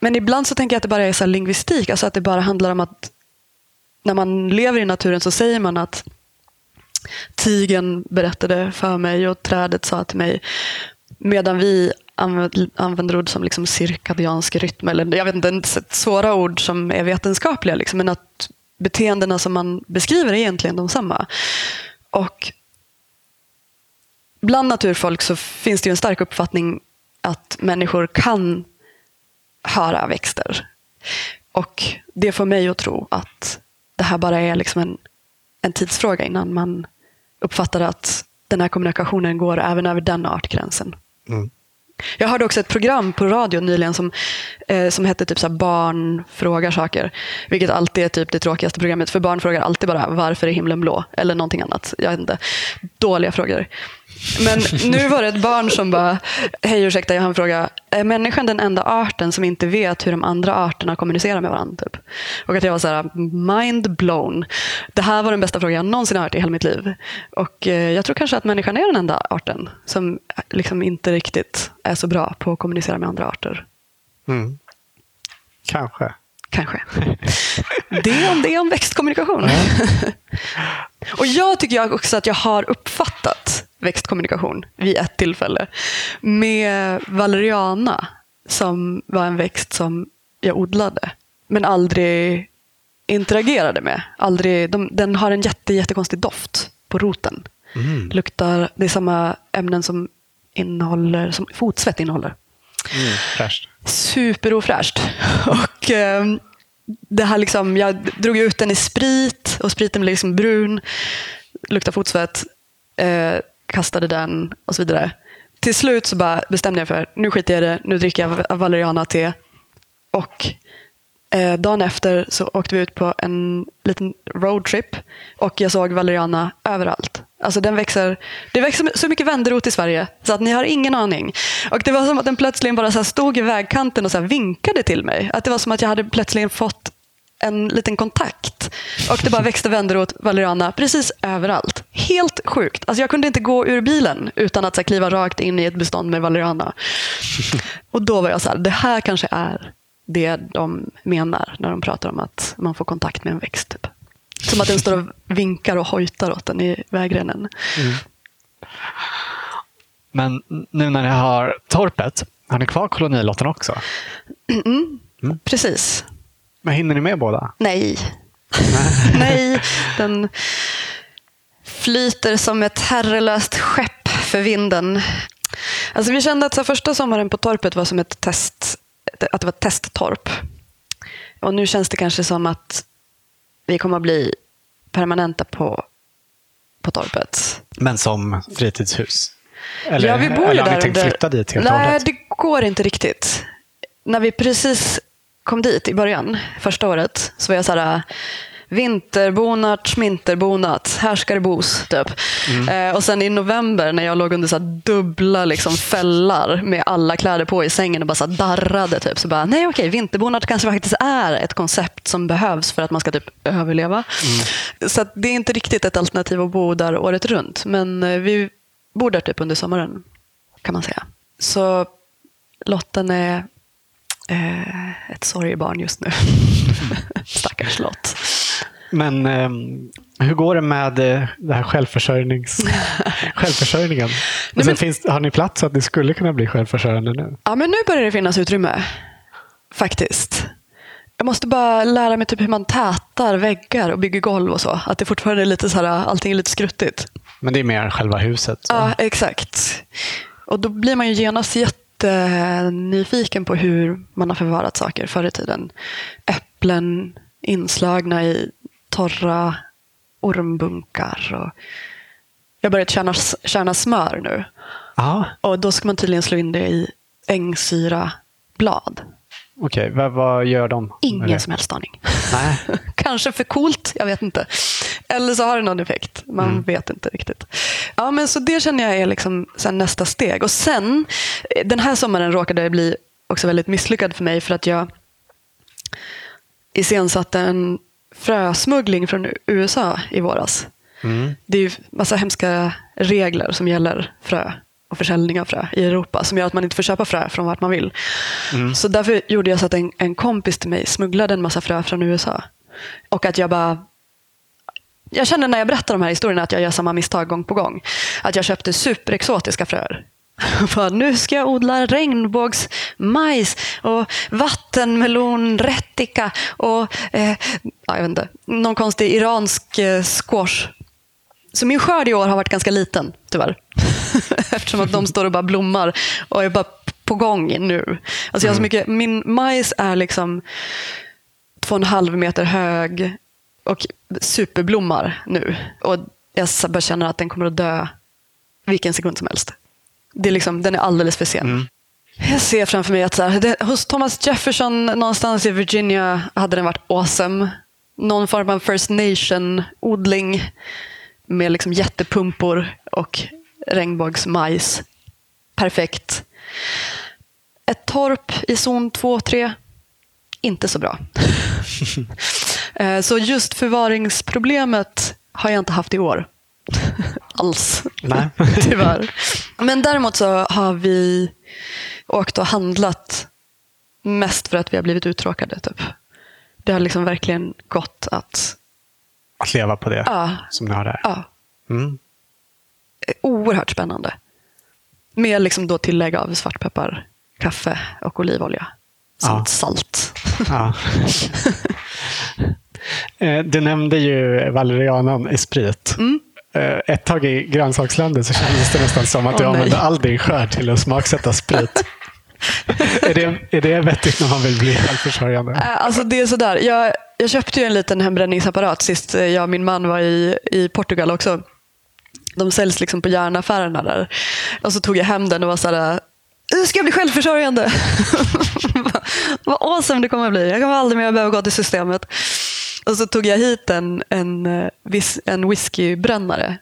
Men ibland så tänker jag att det bara är så lingvistik, alltså att det bara handlar om att när man lever i naturen så säger man att tigen berättade för mig och trädet sa till mig. Medan vi använder ord som liksom cirkadiansk rytm, eller jag vet inte, svåra ord som är vetenskapliga, liksom, men att beteendena som man beskriver är egentligen de samma. Och bland naturfolk så finns det en stark uppfattning att människor kan höra växter. Och det får mig att tro att det här bara är liksom en, en tidsfråga innan man uppfattar att den här kommunikationen går även över den artgränsen. Mm. Jag hörde också ett program på radio nyligen som, eh, som hette typ så Barn frågar saker. Vilket alltid är typ det tråkigaste programmet. För barn frågar alltid bara varför är himlen blå? Eller någonting annat. Jag vet inte. Dåliga frågor. Men nu var det ett barn som bara, hej ursäkta, jag har en fråga. Är människan den enda arten som inte vet hur de andra arterna kommunicerar med varandra? Typ? Och att jag var så här, mind blown. Det här var den bästa frågan jag någonsin har hört i hela mitt liv. Och eh, jag tror kanske att människan är den enda arten som liksom inte riktigt är så bra på att kommunicera med andra arter. Mm. Kanske. Kanske. Det om det om växtkommunikation. och jag tycker också att jag har uppfattat växtkommunikation vid ett tillfälle med valeriana som var en växt som jag odlade men aldrig interagerade med. Aldrig, de, den har en jätte, jättekonstig doft på roten. Mm. Luktar, det är samma ämnen som, innehåller, som fotsvett innehåller. Mm, fräscht. Superofräscht. Och, eh, det här liksom, jag drog ut den i sprit och spriten blev liksom brun. Luktar fotsvett. Eh, kastade den och så vidare. Till slut så bara bestämde jag för nu skiter jag i det. Nu dricker jag valeriana-te. Och eh, dagen efter så åkte vi ut på en liten roadtrip och jag såg valeriana överallt. Alltså den växer, det växer så mycket vänderot i Sverige så att ni har ingen aning. Och Det var som att den plötsligen bara så stod i vägkanten och så vinkade till mig. Att Det var som att jag hade plötsligen fått en liten kontakt. Och det bara växte vänderot, valeriana, precis överallt. Helt sjukt. Alltså jag kunde inte gå ur bilen utan att så här, kliva rakt in i ett bestånd med valeriana. Och då var jag så här, det här kanske är det de menar när de pratar om att man får kontakt med en växt. Typ. Som att den står och vinkar och hojtar åt den i vägrenen. Mm. Men nu när ni har torpet, har ni kvar kolonilotten också? Mm. Mm. Precis. Men hinner ni med båda? Nej. Nej, den flyter som ett herrelöst skepp för vinden. Alltså vi kände att så första sommaren på torpet var som ett test, att det var ett testtorp. Och nu känns det kanske som att vi kommer att bli permanenta på, på torpet. Men som fritidshus? Eller, ja, vi bor eller har ni tänkt flytta dit helt Nej, det går inte riktigt. När vi precis kom dit i början, första året, så var jag så här, vinterbonat, här ska det bos. Typ. Mm. Eh, och sen i november när jag låg under så dubbla liksom, fällar med alla kläder på i sängen och bara så darrade, typ, så bara, nej okej, vinterbonat kanske faktiskt är ett koncept som behövs för att man ska typ överleva. Mm. Så det är inte riktigt ett alternativ att bo där året runt, men eh, vi bor där typ under sommaren, kan man säga. Så Lotten är eh, ett sorgebarn just nu. Stackars Lott. Men eh, hur går det med eh, det här självförsörjnings... självförsörjningen? Nej, men... finns, har ni plats att ni skulle kunna bli självförsörjande nu? Ja, men nu börjar det finnas utrymme. Faktiskt. Jag måste bara lära mig typ hur man tätar väggar och bygger golv och så. Att det fortfarande är lite så här, allting är lite skruttigt. Men det är mer själva huset? Så. Ja, exakt. Och då blir man ju genast jättenyfiken på hur man har förvarat saker förr i tiden. Äpplen inslagna i torra ormbunkar. Och jag har börjat kärna, kärna smör nu. Aha. Och då ska man tydligen slå in det i ängsyrablad. Okej, vad, vad gör de? Ingen som helst aning. Nej. Kanske för coolt, jag vet inte. Eller så har det någon effekt, man mm. vet inte riktigt. Ja, men Så det känner jag är liksom nästa steg. Och sen, den här sommaren råkade bli också väldigt misslyckad för mig för att jag iscensatte en frösmuggling från USA i våras. Mm. Det är ju massa hemska regler som gäller frö och försäljning av frö i Europa som gör att man inte får köpa frö från vart man vill. Mm. Så därför gjorde jag så att en, en kompis till mig smugglade en massa frö från USA. Och att jag bara jag känner när jag berättar de här historierna att jag gör samma misstag gång på gång. Att jag köpte superexotiska fröer. Nu ska jag odla regnbågsmajs och vattenmelonrättika och eh, jag vet inte, någon konstig iransk eh, squash. Så min skörd i år har varit ganska liten, tyvärr. Eftersom att de står och bara blommar och är bara på gång nu. Alltså jag har så mm. mycket, min majs är liksom två och en halv meter hög och superblommar nu. Och jag bara känner att den kommer att dö vilken sekund som helst. Det är liksom, den är alldeles för sen. Mm. Jag ser framför mig att så här, det, hos Thomas Jefferson någonstans i Virginia hade den varit awesome. Någon form av First Nation-odling med liksom jättepumpor och regnbågsmajs. Perfekt. Ett torp i zon 2-3, inte så bra. Eh, så just förvaringsproblemet har jag inte haft i år. Alls, Nej. tyvärr. Men däremot så har vi åkt och handlat mest för att vi har blivit uttråkade. Typ. Det har liksom verkligen gått att... Att leva på det ja. som ni har där? Ja. Mm. Oerhört spännande. Med liksom då tillägg av svartpeppar, kaffe och olivolja. Samt ja. salt. Ja. Eh, du nämnde ju valerianan i sprit. Mm. eh, ett tag i grönsakslandet så kändes det nästan som att du nej. använde all din skörd till att smaksätta sprit. är, det, är det vettigt när man vill bli självförsörjande? Eh, alltså det är sådär. Jag, jag köpte ju en liten hembränningsapparat sist eh, jag och min man var i, i Portugal också. De säljs liksom på järnaffärerna där. Och så tog jag hem den och var såhär, nu ska jag bli självförsörjande. Vad awesome det kommer att bli. Jag kommer aldrig mer behöva gå till systemet. Och så tog jag hit en, en, eh, en whiskybrännare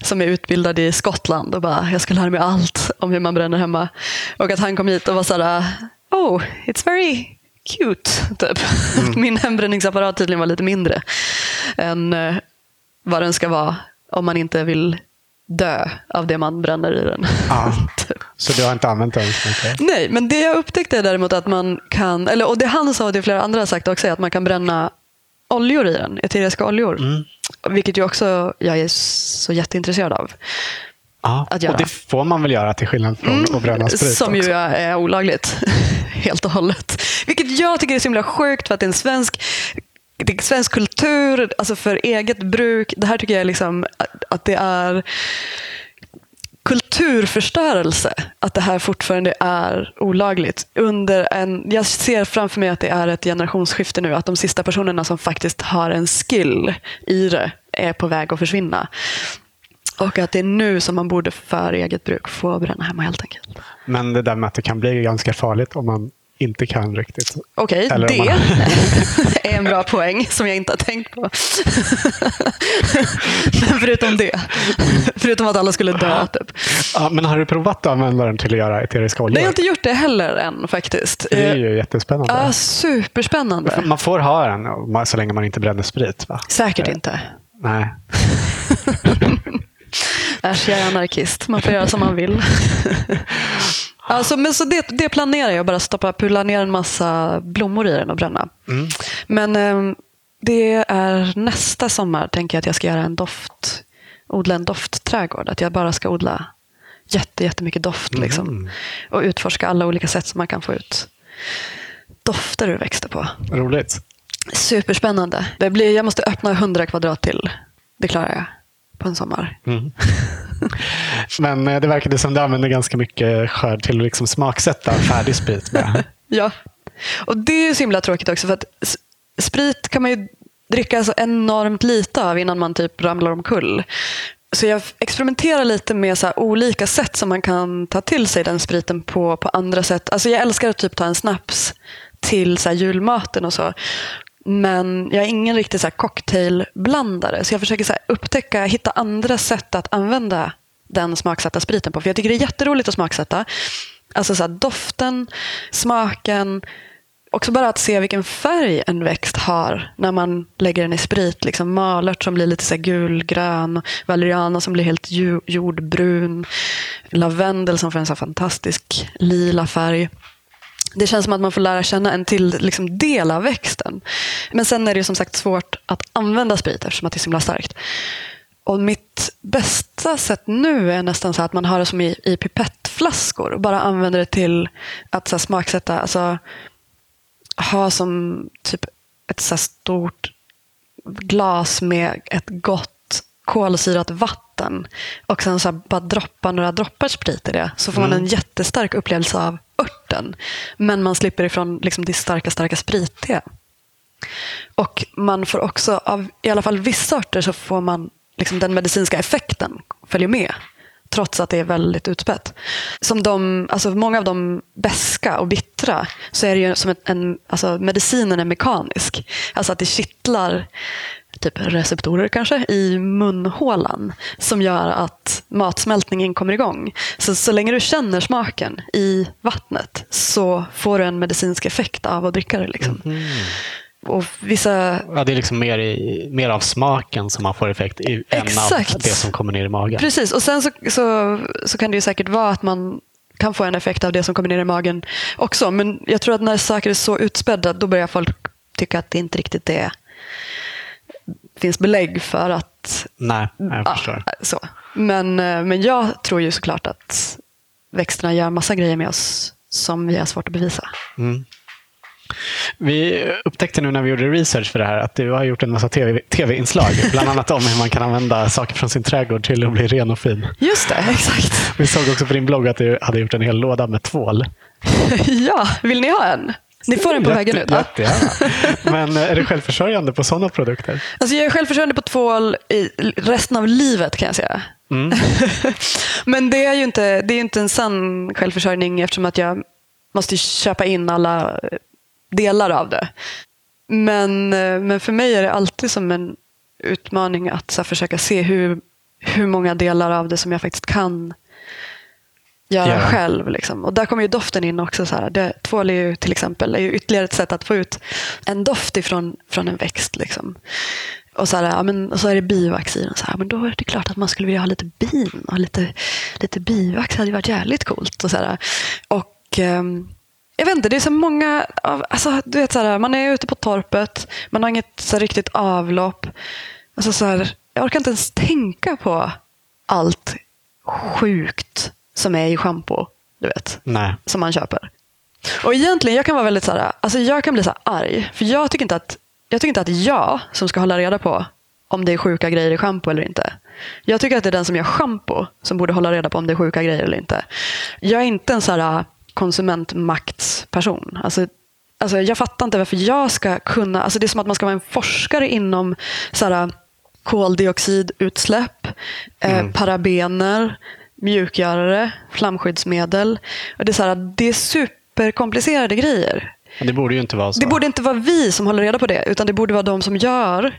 som är utbildad i Skottland och bara, jag ska lära mig allt om hur man bränner hemma. Och att han kom hit och var såhär, oh, it's very cute. Typ. Min hembränningsapparat tydligen var lite mindre än eh, vad den ska vara om man inte vill dö av det man bränner i den. Typ. Så du har inte använt den så mycket? Nej, men det jag upptäckte är däremot att man kan, eller, och det han sa och det flera andra har sagt också, är att man kan bränna oljor i den, eteriska oljor. Mm. Vilket ju också jag är så jätteintresserad av. Ja. Att göra. Och det får man väl göra till skillnad från att bränna sprit Som ju också. är olagligt helt och hållet. Vilket jag tycker är så himla sjukt för att det är en svensk det är svensk kultur, alltså för eget bruk. Det här tycker jag är liksom att- att det är kulturförstörelse att det här fortfarande är olagligt. Under en, jag ser framför mig att det är ett generationsskifte nu, att de sista personerna som faktiskt har en skill i det är på väg att försvinna. Och att det är nu som man borde för eget bruk få bränna hemma helt enkelt. Men det där med att det kan bli ganska farligt om man inte kan riktigt. Okej, om det man- är en bra poäng som jag inte har tänkt på. Men förutom det, förutom att alla skulle dö. Typ. Ja, men har du provat att använda den till att göra eteriska oljor? Nej, jag har inte gjort det heller än faktiskt. Det är ju jättespännande. Ja, superspännande. Man får ha den så länge man inte bränner sprit. Va? Säkert inte. Nej. Äsch, jag är anarkist. Man får göra som man vill. Alltså, men så det, det planerar jag, bara stoppa, pulla ner en massa blommor i den och bränna. Mm. Men eh, det är nästa sommar tänker jag att jag ska göra en doft, odla en doftträdgård. Att jag bara ska odla jätte, jättemycket doft. Liksom. Och utforska alla olika sätt som man kan få ut dofter ur växter på. Roligt. Superspännande. Det blir, jag måste öppna 100 kvadrat till. Det klarar jag på en sommar. Mm. Men eh, det verkade som du använde ganska mycket skörd till att liksom smaksätta färdig sprit med. Ja. Och det är ju så himla tråkigt också för att sprit kan man ju dricka så enormt lite av innan man typ ramlar omkull. Så jag experimenterar lite med så här olika sätt som man kan ta till sig den spriten på, på andra sätt. Alltså jag älskar att typ ta en snaps till så här julmaten och så. Men jag är ingen riktig så här cocktailblandare. Så jag försöker så här upptäcka, hitta andra sätt att använda den smaksatta spriten på. För jag tycker det är jätteroligt att smaksätta. Alltså så här, doften, smaken, också bara att se vilken färg en växt har när man lägger den i sprit. Liksom malört som blir lite så här gulgrön, valeriana som blir helt jordbrun, lavendel som får en så här fantastisk lila färg. Det känns som att man får lära känna en till liksom, del av växten. Men sen är det som sagt svårt att använda sprit eftersom att det är så himla starkt. Och mitt bästa sätt nu är nästan så att man har det som i, i pipettflaskor och bara använder det till att så här, smaksätta. Alltså, ha som typ ett så stort glas med ett gott kolsyrat vatten och sen så bara droppa några droppar sprit i det så får man en jättestark upplevelse av örten. Men man slipper ifrån liksom det starka, starka spritiga. Och man får också, av i alla fall vissa sorter, så får man liksom den medicinska effekten följer med. Trots att det är väldigt utspätt. Som de, alltså många av de beska och bittra så är det ju som ett, en, alltså medicinen är mekanisk. Alltså att det kittlar typ receptorer kanske i munhålan som gör att matsmältningen kommer igång. Så, så länge du känner smaken i vattnet så får du en medicinsk effekt av att dricka det. Liksom. Och vissa Ja, det är liksom mer, i, mer av smaken som man får effekt i, än Exakt. av det som kommer ner i magen. Precis, och sen så, så, så kan det ju säkert vara att man kan få en effekt av det som kommer ner i magen också. Men jag tror att när saker är så utspädda då börjar folk tycka att det inte riktigt är finns belägg för att... Nej, jag Ja, förstår. så. Men, eh, men jag tror ju såklart att växterna gör massa grejer med oss som vi har svårt att bevisa. Mm. Vi upptäckte nu när vi gjorde research för det här att du har gjort en massa TV- tv-inslag. bland annat om hur man kan använda saker från sin trädgård till att bli ren och fin. Just det, exakt. Vi såg också på din blogg att du hade gjort en hel låda med tvål. ja, vill ni ha en? Ni får en på vägen ut. Jätte, jättegärna. Men eh, är du självförsörjande på sådana produkter? Alltså jag är självförsörjande på tvål i resten av livet kan jag säga. Mm. Men det är ju inte, det är inte en sann självförsörjning eftersom att jag måste köpa in alla delar av det. Men, eh, men för mig är det alltid som en utmaning att så försöka se hur, hur många delar av det som jag faktiskt kan göra Ja. själv. Liksom. Och där kommer ju doften in också. Så här. Det, tvål är ju till exempel är ju ytterligare ett sätt att få ut en doft ifrån från en växt. Liksom. Och så, här, ja, men, och så är det i den. Så här, men då är det klart att man skulle vilja ha lite bin och lite, lite bivax hade ju varit jävligt coolt. Och så här. Och, ehm, jag vet inte, det är så många... Av, alltså, du vet, så här, man är ute på torpet, man har inget så riktigt avlopp. Alltså, så jag orkar inte ens tänka på allt sjukt som är i schampo. Du vet Nej. som man köper. Och egentligen, jag kan vara väldigt så här, alltså jag kan bli så här arg. För jag tycker inte att jag tycker inte att jag som ska hålla reda på om det är sjuka grejer i schampo eller inte. Jag tycker att det är den som gör schampo som borde hålla reda på om det är sjuka grejer eller inte. Jag är inte en så här konsumentmaktsperson. Alltså, alltså jag fattar inte varför jag ska kunna... Alltså det är som att man ska vara en forskare inom så här, koldioxidutsläpp, eh, parabener, mjukgörare, flamskyddsmedel. Och det, är så här, det är superkomplicerade grejer. Det borde ju inte vara så. Det borde inte vara vi som håller reda på det, utan det borde vara de som gör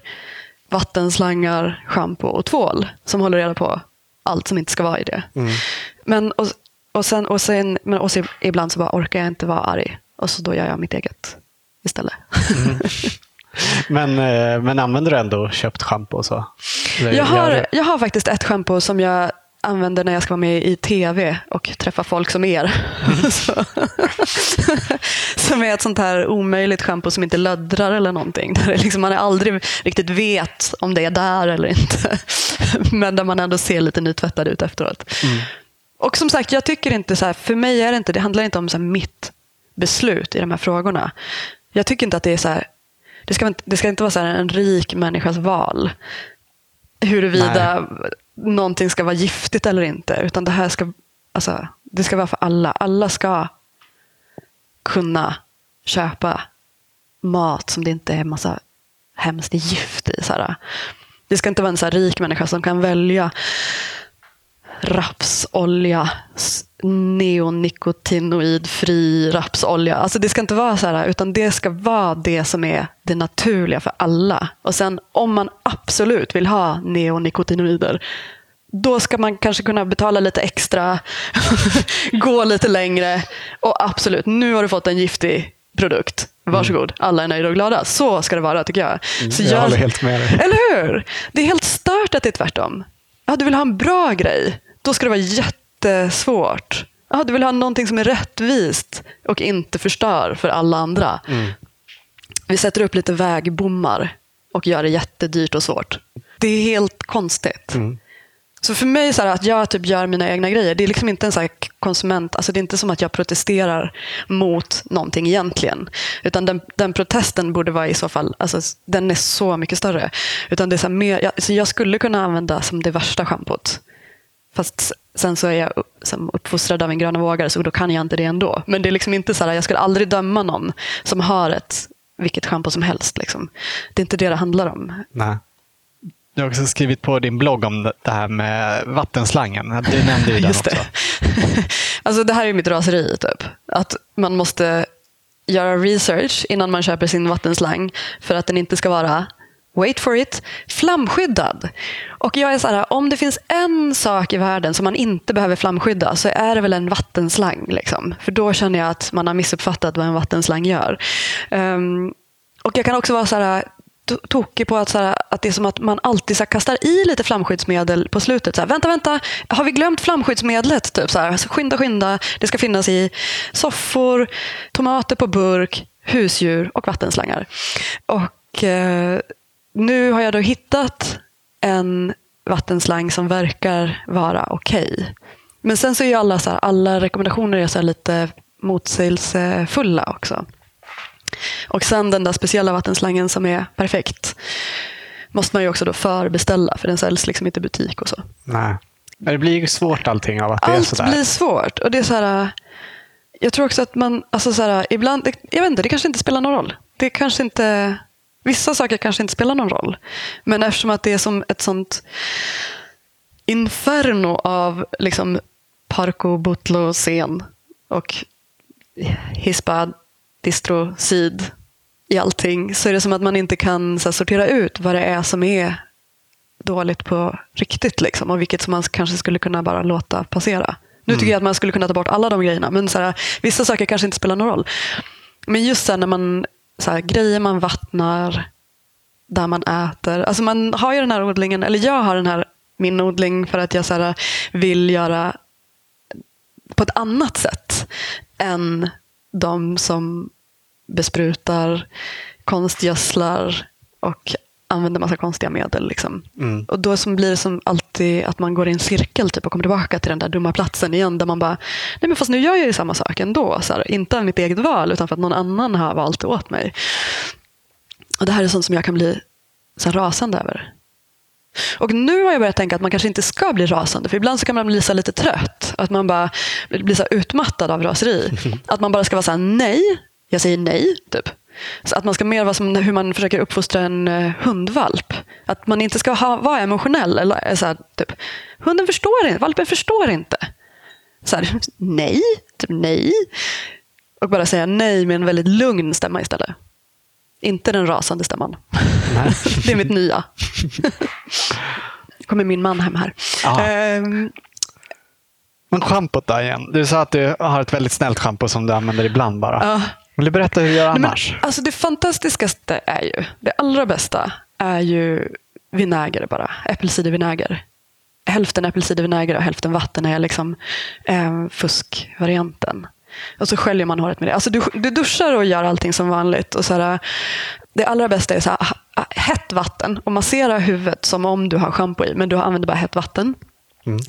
vattenslangar, schampo och tvål som håller reda på allt som inte ska vara i det. Men, och, och, sen, och, sen, men och så ibland så bara orkar jag inte vara arg och så då gör jag mitt eget istället. Men, eh, men använder du ändå köpt schampo så? Jag har, jag har faktiskt ett schampo som jag använder när jag ska vara med i tv och träffa folk som er. Så. som är ett sånt här omöjligt schampo som inte löddrar eller någonting. Där det liksom man aldrig riktigt vet om det är där eller inte. Men där man ändå ser lite nytvättad ut efteråt. Och som sagt, jag tycker inte så här, för mig är det inte, det handlar inte om så mitt beslut i de här frågorna. Jag tycker inte att det är så här, det ska, inte- det ska inte vara så här en rik människas val huruvida någonting ska vara giftigt eller inte. Utan det här ska, alltså, det ska vara för alla. Alla ska kunna köpa mat som det inte är massa hemskt gift i. Så här. Det ska inte vara en så här rik människa som kan välja rapsolja, neonikotinoidfri rapsolja. Alltså det ska inte vara så här, utan det ska vara det som är det naturliga för alla. Och sen om man absolut vill ha neonikotinoider, då ska man kanske kunna betala lite extra, gå lite längre och absolut, nu har du fått en giftig produkt. Varsågod, alla är nöjda och glada. Så ska det vara tycker jag. Så jag håller helt med dig. Eller hur? Det är helt stört att det är tvärtom. Ja, du vill ha en bra grej, då ska det vara jättesvårt. Ja, du vill ha någonting som är rättvist och inte förstör för alla andra. Vi sätter upp lite vägbommar och gör det jättedyrt och svårt. Det är helt konstigt. Så för mig så här, att jag typ gör mina egna grejer, det är liksom inte en så konsument, alltså det är inte som att jag protesterar mot någonting egentligen. Utan den, den protesten borde vara i så fall, alltså den är så mycket större. Utan det är så här mer, jag, så jag skulle kunna använda som det värsta schampot. Fast sen så är jag som uppfostrad av en gröna vågare så då kan jag inte det ändå. Men det är liksom inte så här, jag skulle aldrig döma någon som har ett vilket schampo som helst. Liksom. Det är inte det det handlar om. Nej. Du har också skrivit på din blogg om det här med vattenslangen. Du nämnde ju den Just också. det. alltså det här är mitt raseri. Typ. Att man måste göra research innan man köper sin vattenslang för att den inte ska vara, wait for it, flamskyddad. Och jag är så här, om det finns en sak i världen som man inte behöver flamskydda så är det väl en vattenslang. Liksom. För då känner jag att man har missuppfattat vad en vattenslang gör. Um, och jag kan också vara så här, tokig på att, så här, att det är som att man alltid så här, kastar i lite flamskyddsmedel på slutet. Så här, vänta, vänta, har vi glömt flamskyddsmedlet? Typ, så här, skynda, skynda. Det ska finnas i soffor, tomater på burk, husdjur och vattenslangar. Och eh, nu har jag då hittat en vattenslang som verkar vara okej. Men sen så är ju alla, så här, alla rekommendationer är så lite motsägelsefulla också. Och sen den där speciella vattenslangen som är perfekt måste man ju också då förbeställa för den säljs liksom inte i butik och så. Nej. Men det blir ju svårt allting av att det är Allt sådär. blir svårt. Och det är så här, jag tror också att man, alltså så här, ibland, jag vet inte, det kanske inte spelar någon roll. Det kanske inte, vissa saker kanske inte spelar någon roll. Men eftersom att det är som ett sånt inferno av liksom Parco Butlo-scen och hispa, distro, sid i allting så är det som att man inte kan här, sortera ut vad det är som är dåligt på riktigt liksom, och vilket som man kanske skulle kunna bara låta passera. Nu tycker jag att man skulle kunna ta bort alla de grejerna, men så här, vissa saker kanske inte spelar någon roll. Men just här, när man, så här, grejer man vattnar, där man äter. Alltså man har ju den här odlingen, eller jag har den här min odling för att jag så här, vill göra på ett annat sätt än de som besprutar, konstgödslar och använder massa konstiga medel. Liksom. Mm. Och då som blir som alltid att man går i en cirkel typ, och kommer tillbaka till den där dumma platsen igen där man bara, nej men fast nu gör jag ju samma sak ändå. Så här, inte av mitt eget val utan för att någon annan har valt det åt mig. Och Det här är sånt som jag kan bli så här, rasande över. Och nu har jag börjat tänka att man kanske inte ska bli rasande. För ibland så kan man bli så lite trött. Att man bara blir så utmattad av raseri. Att man bara ska vara så här, nej, jag säger nej. Typ. Så att man ska mer vara som hur man försöker uppfostra en eh, hundvalp. Att man inte ska ha, vara emotionell. Eller, eh, så här, typ, hunden förstår inte, valpen förstår inte. Så här, nej, typ nej. Och bara säga nej med en väldigt lugn stämma istället. Inte den rasande stämman. Det är mitt nya. kommer min man hem här. Ehm, Men schampot då igen. Du sa att du har ett väldigt snällt schampo som du använder ibland bara. ja. Vill du berätta hur du gör Nej, men, annars? alltså det fantastiskaste är ju, det allra bästa är ju vinäger bara. Äppelcidervinäger. Hälften äppelcidervinäger och hälften vatten är liksom eh, fuskvarianten. Och så sköljer man håret med det. Alltså du, du duschar och gör allting som vanligt. Och så här, det allra bästa är så här, hett vatten och massera huvudet som om du har schampo i, men du använder bara hett vatten.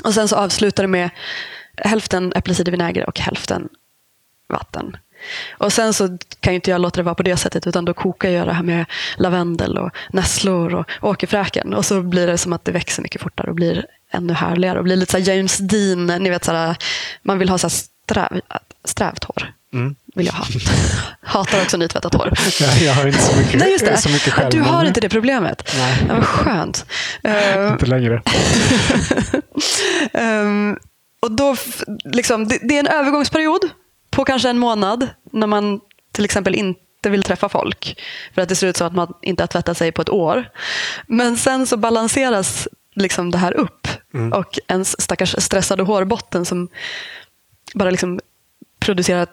Och sen så avslutar du med hälften äppelcidervinäger och hälften vatten. Och sen så kan ju inte jag låta det vara på det sättet utan då kokar jag det här med lavendel och nässlor och åkerfräken. Och så blir det som att det växer mycket fortare och blir ännu härligare och blir lite så James Dean, ni vet så här, man vill ha så sträv, strävt hår. Mm. Vill jag ha. Hatar också nytvättat hår. Jag, jag har inte så mycket, Nej, just det. så mycket själv. du har inte det problemet. Nej. Ja, vad skönt. Eh, Inte längre. Ehm, och då, liksom, det, det är en övergångsperiod på kanske en månad när man till exempel inte vill träffa folk. För att det ser ut som att man inte har tvättat sig på ett år. Men sen så balanseras liksom det här upp. Och ens stackars stressade hårbotten som bara liksom producerar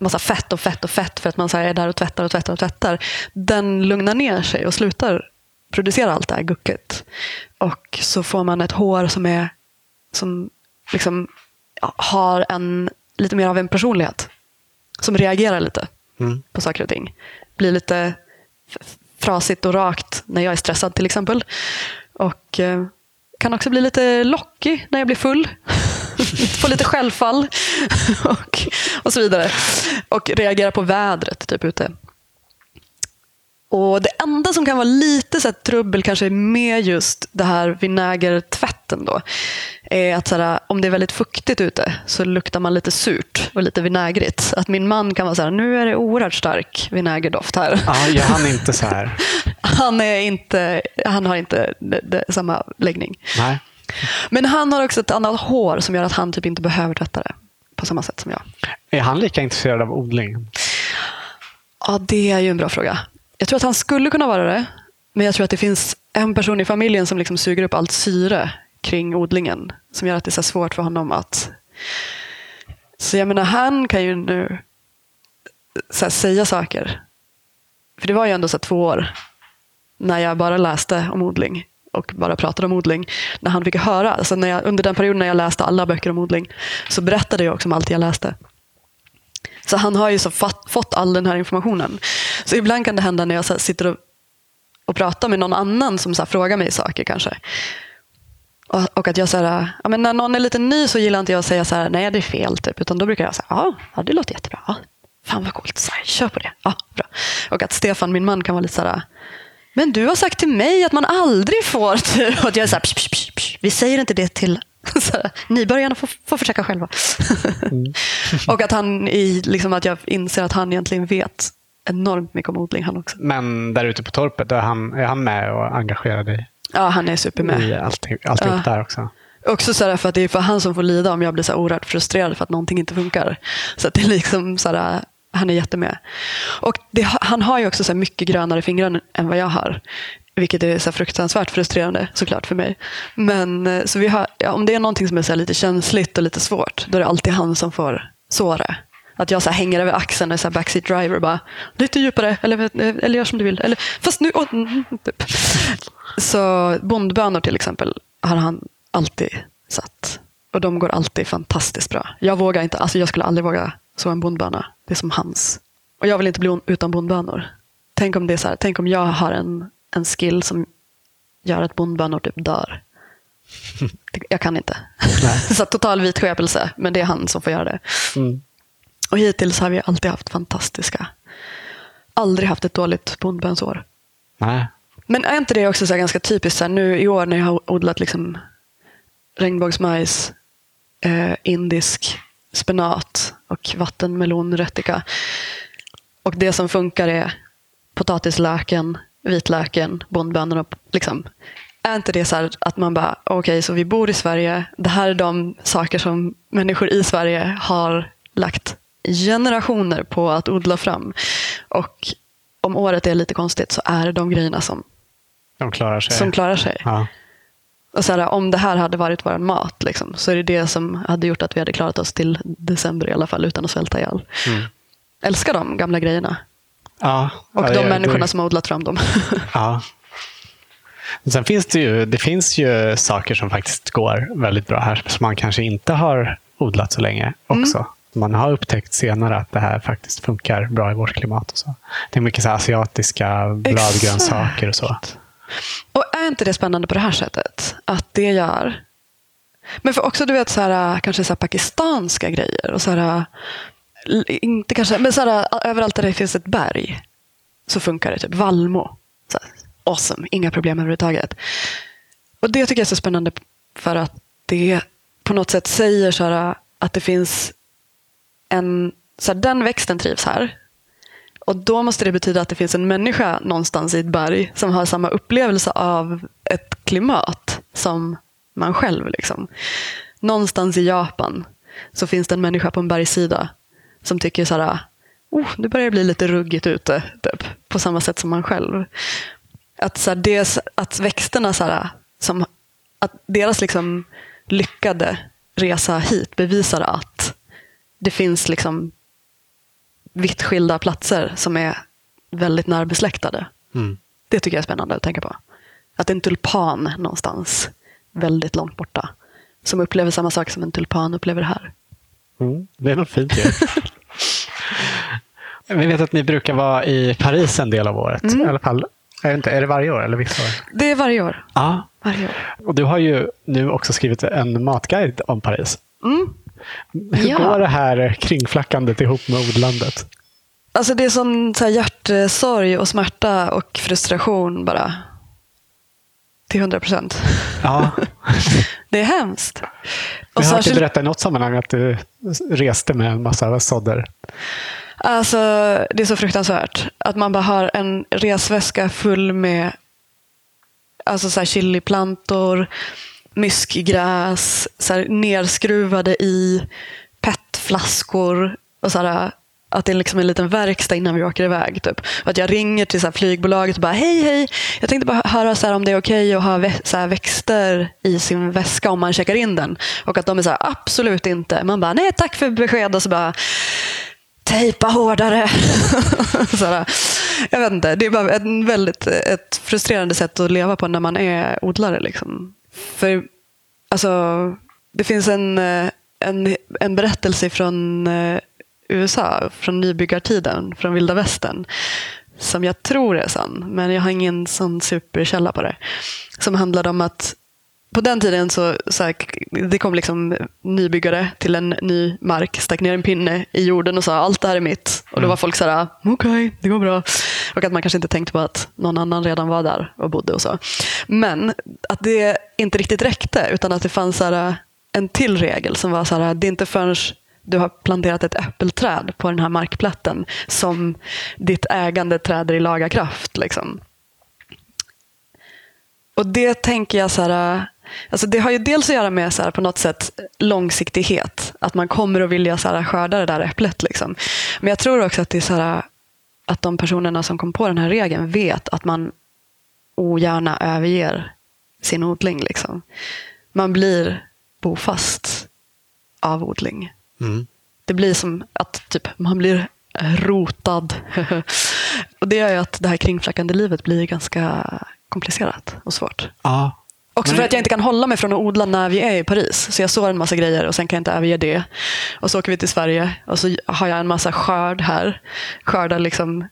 massa fett och fett och fett för att man så är där och tvättar och tvättar och tvättar. Den lugnar ner sig och slutar producera allt det här gucket. Och så får man ett hår som är som liksom har en lite mer av en personlighet. Som reagerar lite Mm. på saker och ting. Blir lite frasigt och rakt när jag är stressad till exempel. Och eh, kan också bli lite lockig när jag blir full. Få lite självfall och, och så vidare. Och reagera på vädret typ ute. Och Det enda som kan vara lite så trubbel kanske med just det här vinägertvätten då är att så här, om det är väldigt fuktigt ute så luktar man lite surt och lite vinägrigt. Att min man kan vara så här, nu är det oerhört stark vinägerdoft här. Ja, han inte så här? Han, är inte, han har inte det, det, samma läggning. Nej. Men han har också ett annat hår som gör att han typ inte behöver tvätta det på samma sätt som jag. Är han lika intresserad av odling? Ja, det är ju en bra fråga. Jag tror att han skulle kunna vara det. Men jag tror att det finns en person i familjen som liksom suger upp allt syre kring odlingen. Som gör att det är så svårt för honom att... Så jag menar, han kan ju nu så här, säga saker. För det var ju ändå så här, två år när jag bara läste om odling och bara pratade om odling. När han fick höra, alltså när jag, under den perioden när jag läste alla böcker om odling, så berättade jag också om allt jag läste. Så han har ju så fatt, fått all den här informationen. Så ibland kan det hända när jag så här sitter och, och pratar med någon annan som så här frågar mig saker kanske. Och, och att jag så här, ja, men när någon är lite ny så gillar inte jag att säga så här, nej det är fel, typ. utan då brukar jag säga, ja, ja det låter jättebra. Ja, fan vad coolt, så här, kör på det. Ja, bra. Och att Stefan, min man, kan vara lite så här, men du har sagt till mig att man aldrig får. Och att jag är så här, psh, psh, psh, vi säger inte det till nybörjarna får, får försöka själva. Mm. och att, han i, liksom att jag inser att han egentligen vet enormt mycket om odling han också. Men där ute på torpet, är han, är han med och engagerar dig? Ja, han är supermed. I allting, alltihop ja. där också? Också så för att det är för han som får lida om jag blir så oerhört frustrerad för att någonting inte funkar. Så det är liksom så han är jättemed. Och det, han har ju också så mycket grönare fingrar än vad jag har. Vilket är så fruktansvärt frustrerande såklart för mig. Men eh, så vi har, ja, om det är någonting som är så lite känsligt och lite svårt, då är det alltid han som får såra. Att jag så hänger över axeln och så backseat driver och bara lite djupare eller, eh, eller gör som du vill. Eller, fast nu... Och, typ. Så bondbönor till exempel har han alltid satt. Och de går alltid fantastiskt bra. Jag vågar inte, alltså jag skulle aldrig våga så en bondböna. Det är som hans. Och jag vill inte bli utan bondbönor. Tänk om det är så här, tänk om jag har en, en skill som gör att bondbönor typ dör. Jag kan inte. så total vitskepelse, men det är han som får göra det. Mm. Och hittills har vi alltid haft fantastiska. Aldrig haft ett dåligt bondbönsår. Nej. Men är inte det också så ganska typiskt så här, nu i år när jag har odlat liksom regnbågsmajs, eh, indisk spenat och vattenmelonrättika. Och det som funkar är potatislöken, vitlöken, bondbönorna. Liksom. Är inte det så att man bara, okej, okay, så vi bor i Sverige. Det här är de saker som människor i Sverige har lagt generationer på att odla fram. Och om året är lite konstigt så är det de grejerna som, de klarar sig. Som klarar sig. Ja. Och så här, om det här hade varit vår mat liksom, så är det det som hade gjort att vi hade klarat oss till december i alla fall utan att svälta ihjäl. Mm. Älskar de gamla grejerna. Ja, och ja, de människorna det... som har odlat fram dem. ja. Sen finns det ju, det finns ju saker som faktiskt går väldigt bra här som man kanske inte har odlat så länge också. Mm. Man har upptäckt senare att det här faktiskt funkar bra i vårt klimat. Och så. Det är mycket så asiatiska bladgrönsaker och så. Och är inte det spännande på det här sättet? Att det gör... Men för också du vet så här, kanske så här pakistanska grejer. och så här, inte kanske, men så här, Överallt där det finns ett berg så funkar det. Typ Valmo. Så här, awesome, inga problem överhuvudtaget. Och Det tycker jag är så spännande för att det på något sätt säger så här, att det finns en... Så här, den växten trivs här. Och då måste det betyda att det finns en människa någonstans i ett berg som har samma upplevelse av ett klimat som man själv. Liksom. Någonstans i Japan så finns det en människa på en bergssida som tycker så här, oh, nu börjar det bli lite ruggigt ute, typ, på samma sätt som man själv. Att, så här, det, att växterna, så här, som, att deras liksom lyckade resa hit bevisar att det finns liksom vitt skilda platser som är väldigt närbesläktade. Mm. Det tycker jag är spännande att tänka på. Att en tulpan någonstans väldigt långt borta som upplever samma sak som en tulpan upplever här. Mm, det är något fint ju. Vi vet att ni brukar vara i Paris en del av året. Mm. I alla fall, är, inte, är det varje år eller vissa år? Det är varje år. Ja. Varje år. Och du har ju nu också skrivit en matguide om Paris. Mm. Hur ja. går det här kringflackandet ihop med odlandet? Alltså det är sån så här hjärtesorg och smärta och frustration bara. Till hundra procent. Ja. det är hemskt. Jag har hört dig berätta i något sammanhang att du reste med en massa sådder. Alltså, det är så fruktansvärt. Att man bara har en resväska full med alltså så här chiliplantor, myskgräs, så här nerskruvade i petflaskor och så här, att det är liksom en liten verkstad innan vi åker iväg. Typ. Och att jag ringer till så flygbolaget och bara hej hej, jag tänkte bara höra så om det är okej okay att ha vä så växter i sin väska om man checkar in den. Och att de är så här, absolut inte. Man bara nej tack för besked och så bara tejpa hårdare. Sådär. jag vet inte, det är bara ett väldigt ett frustrerande sätt att leva på när man är odlare. Liksom. För alltså, det finns en, en, en berättelse från eh, USA, från nybyggartiden, från vilda västern, som jag tror är sann, men jag har ingen sån superkälla på det. Som handlade om att på den tiden så, så här, det kom liksom nybyggare till en ny mark, stack ner en pinne i jorden och sa allt det här är mitt. Och då var folk så här, okej, okay, det går bra. Och att man kanske inte tänkte på att någon annan redan var där och bodde och så. Men att det inte riktigt räckte utan att det fanns så här, en till regel som var så här, det är inte förrän du har planterat ett äppelträd på den här markplätten som ditt ägande träder i laga kraft. Liksom. Och det tänker jag så här, alltså det har ju dels att göra med så här, på något sätt långsiktighet. Att man kommer att vilja så här, skörda det där äpplet. Liksom. Men jag tror också att det är så här, att de personerna som kom på den här regeln vet att man ogärna överger sin odling. Liksom. Man blir bofast av odling. Mm. Det blir som att typ, man blir rotad. och Det gör ju att det här kringflackande livet blir ganska komplicerat och svårt. Ja. Också för att jag inte kan hålla mig från att odla när vi är i Paris. Så jag sår en massa grejer och sen kan jag inte överge det. Och så åker vi till Sverige och så har jag en massa skörd här. Skördar liksom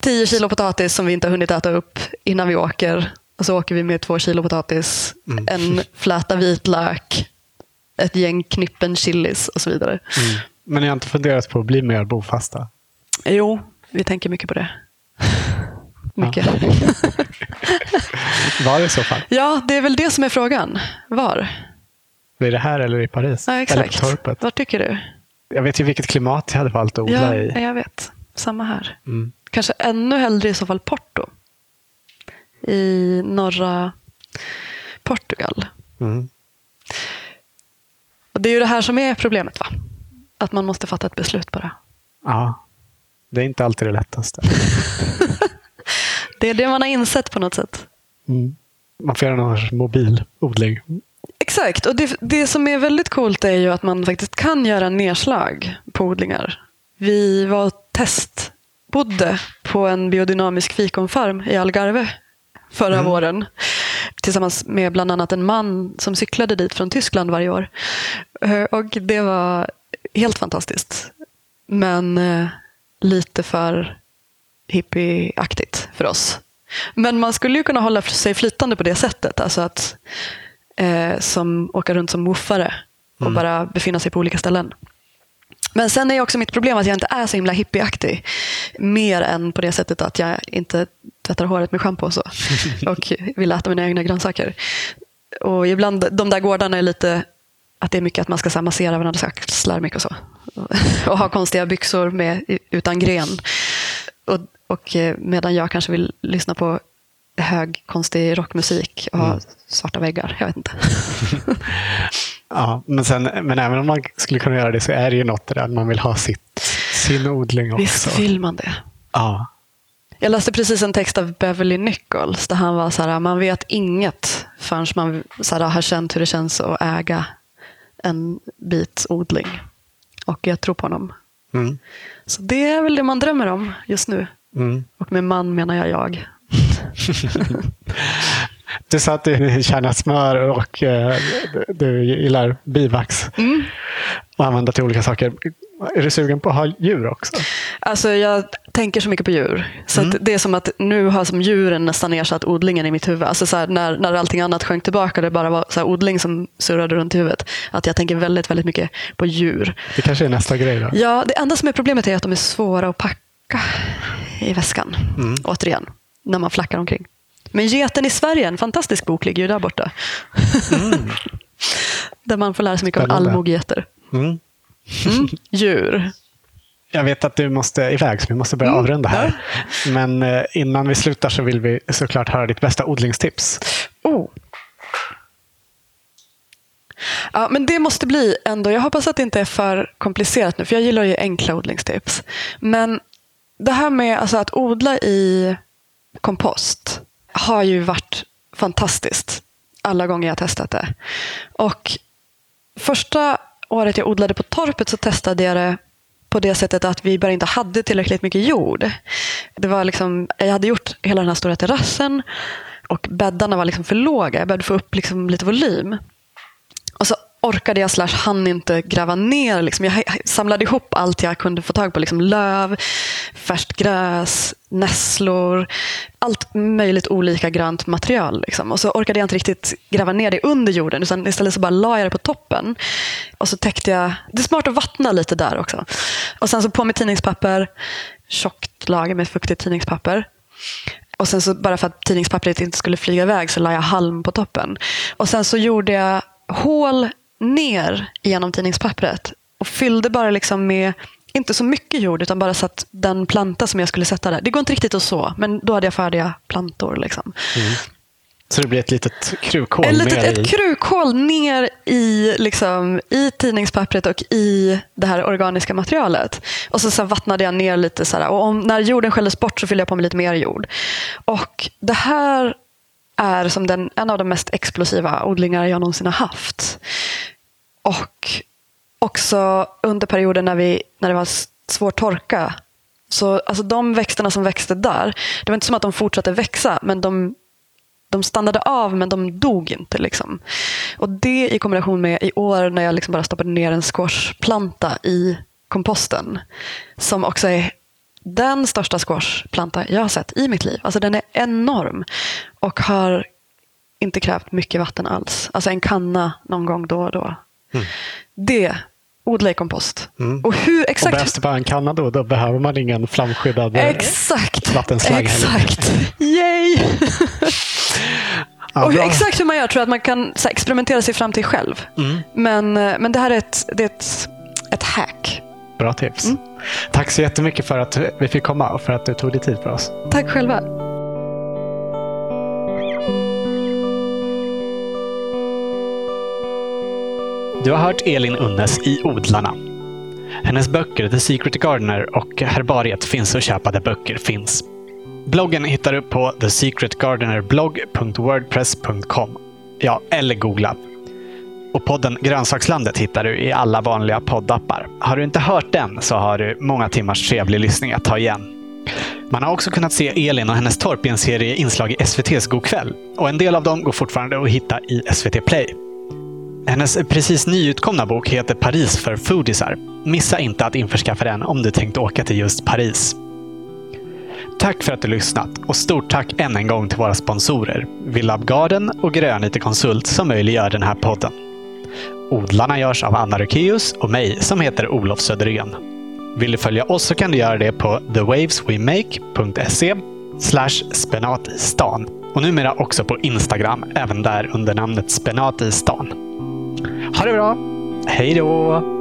10 kilo potatis som vi inte har hunnit äta upp innan vi åker. Och så åker vi med två kilo potatis, mm. en fläta vitlök, ett gäng knippen chilis och så vidare. Mm. Men ni har inte funderat på att bli mer bofasta? Jo, vi tänker mycket på det. Mycket. Ja. Var i så fall? Ja, det är väl det som är frågan. Var? Blir det här eller i Paris? Ja, exakt. Eller på torpet? Vad tycker du? Jag vet ju vilket klimat jag hade valt att odla ja, i. jag vet. Samma här. Mm. Kanske ännu hellre i så fall Porto. I norra Portugal. Mm. Och Det är ju det här som är problemet. va? Att man måste fatta ett beslut bara. Ja, det är inte alltid det lättaste. det är det man har insett på något sätt. Mm. Man får göra någon mobil odling. Exakt, och det, det som är väldigt coolt är ju att man faktiskt kan göra nedslag på odlingar. Vi var testbodde på en biodynamisk fikonfarm i Algarve förra mm. våren. Tillsammans med bland annat en man som cyklade dit från Tyskland varje år. Eh, och det var helt fantastiskt. Men eh, lite för hippieaktigt för oss. Men man skulle ju kunna hålla sig flytande på det sättet. Alltså att eh, som åka runt som woofare och mm. bara befinna sig på olika ställen. Men sen är också mitt problem att jag inte är så himla hippieaktig. Mer än på det sättet att jag inte tvättar håret med schampo och så. Och vill äta mina egna grönsaker. Och ibland, de där gårdarna är lite att det är mycket att man ska så massera varandras axlar mycket och så. Och ha konstiga byxor med, utan gren. Och, och eh, medan jag kanske vill lyssna på hög konstig rockmusik och ha mm. svarta väggar. Jag vet inte. ja, men, sen, men även om man skulle kunna göra det så är det ju något där man vill ha sitt, sin odling också. Visst vill man det. Ja. Jag läste precis en text av Beverly Nichols där han var så här, man vet inget förrän man så här, har känt hur det känns att äga en bit odling. Och jag tror på honom. Mm. Så det är väl det man drömmer om just nu. Mm. Och med man menar jag jag. du sa att du tjänar smör och uh, du gillar bivax. Mm. Och använda till olika saker. Är du sugen på att ha djur också? Alltså jag tänker så mycket på djur. Så mm. det är som att nu har som djuren nästan ersatt odlingen i mitt huvud. Alltså så här, när, när allting annat sjönk tillbaka och det bara var så här, odling som surrade runt i huvudet. Att jag tänker väldigt, väldigt mycket på djur. Det kanske är nästa grej då? Ja, det enda som är problemet är att de är svåra att packa i väskan. Mm. Återigen, när man flackar omkring. Men Geten i Sverige, en fantastisk bok, ligger ju där borta. Mm. där man får lära sig mycket Spännande. om allmogegeter. Mm. Mm. Djur. Jag vet att du måste iväg, så vi måste börja mm. avrunda här. Men eh, innan vi slutar så vill vi såklart höra ditt bästa odlingstips. Oh. Ja, men det måste bli ändå, jag hoppas att det inte är för komplicerat nu, för jag gillar ju enkla odlingstips. Men det här med alltså, att odla i kompost har ju varit fantastiskt alla gånger jag har testat det. Och första året jag odlade på torpet så testade jag det på det sättet att vi bara inte hade tillräckligt mycket jord. Det var liksom, jag hade gjort hela den här stora terrassen och bäddarna var liksom för låga. Jag behövde få upp liksom lite volym. Och så orkade jag slash hann inte gräva ner. Liksom. Jag samlade ihop allt jag kunde få tag på. Liksom löv, färskt gräs, nässlor. Allt möjligt olika grönt material. Liksom. Och så orkade jag inte riktigt gräva ner det under jorden. Utan istället så bara la jag det på toppen. Och så täckte jag... Det är smart att vattna lite där också. Och sen så på med tidningspapper. Tjockt lager med fuktigt tidningspapper. Och sen så bara för att tidningspappret inte skulle flyga iväg så la jag halm på toppen. Och sen så gjorde jag hål ner genom tidningspappret och fyllde bara liksom med inte så mycket jord utan bara satt den planta som jag skulle sätta där. Det går inte riktigt att så, men då hade jag färdiga plantor. Liksom. Mm. Så det blir ett litet krukhål? Ett, litet, ett krukhål ner i, liksom, i tidningspappret och i det här organiska materialet. Och så, så vattnade jag ner lite. Så här, och om, när jorden skälldes bort så fyllde jag på med lite mer jord. Och det här är som den, en av de mest explosiva odlingar jag någonsin har haft. Och också under perioden när, vi, när det var svår torka. Så, alltså de växterna som växte där, det var inte som att de fortsatte växa, men de, de stannade av men de dog inte. Liksom. Och det i kombination med i år när jag liksom bara stoppade ner en squashplanta i komposten, som också är den största squashplanta jag har sett i mitt liv. Alltså den är enorm och har inte krävt mycket vatten alls. Alltså en kanna någon gång då och då. Mm. Det, odla i kompost. Mm. Och hur exakt... Och det bara en kanna då, då behöver man ingen flamskyddad eh, exakt. vattenslagg. Exakt. Yay! Ja, och hur, exakt hur man gör tror jag att man kan här, experimentera sig fram till själv. Mm. Men, eh, men det här är ett, det är ett, ett hack. Bra tips. Mm. Tack så jättemycket för att vi fick komma och för att du tog dig tid för oss. Tack själva. Du har hört Elin Unnes i Odlarna. Hennes böcker The Secret Gardener och Herbariet finns att köpa där böcker finns. Bloggen hittar du på thesecretgardenerblogg.wordpress.com. Ja, eller googla. Och podden Grönsakslandet hittar du i alla vanliga poddappar. Har du inte hört den så har du många timmars trevlig lyssning att ta igen. Man har också kunnat se Elin och hennes torp i en serie inslag i SVTs Go'kväll. Och en del av dem går fortfarande att hitta i SVT Play. Hennes precis nyutkomna bok heter Paris för foodisar. Missa inte att införskaffa den om du tänkt åka till just Paris. Tack för att du lyssnat och stort tack än en gång till våra sponsorer Villab Garden och Grönyte Konsult som möjliggör den här podden. Odlarna görs av Anna Rökeus och mig som heter Olof Söderén. Vill du följa oss så kan du göra det på thewaveswemake.se slash spenatistan. och numera också på Instagram, även där under namnet spenatistan. Ha det bra! Hej då!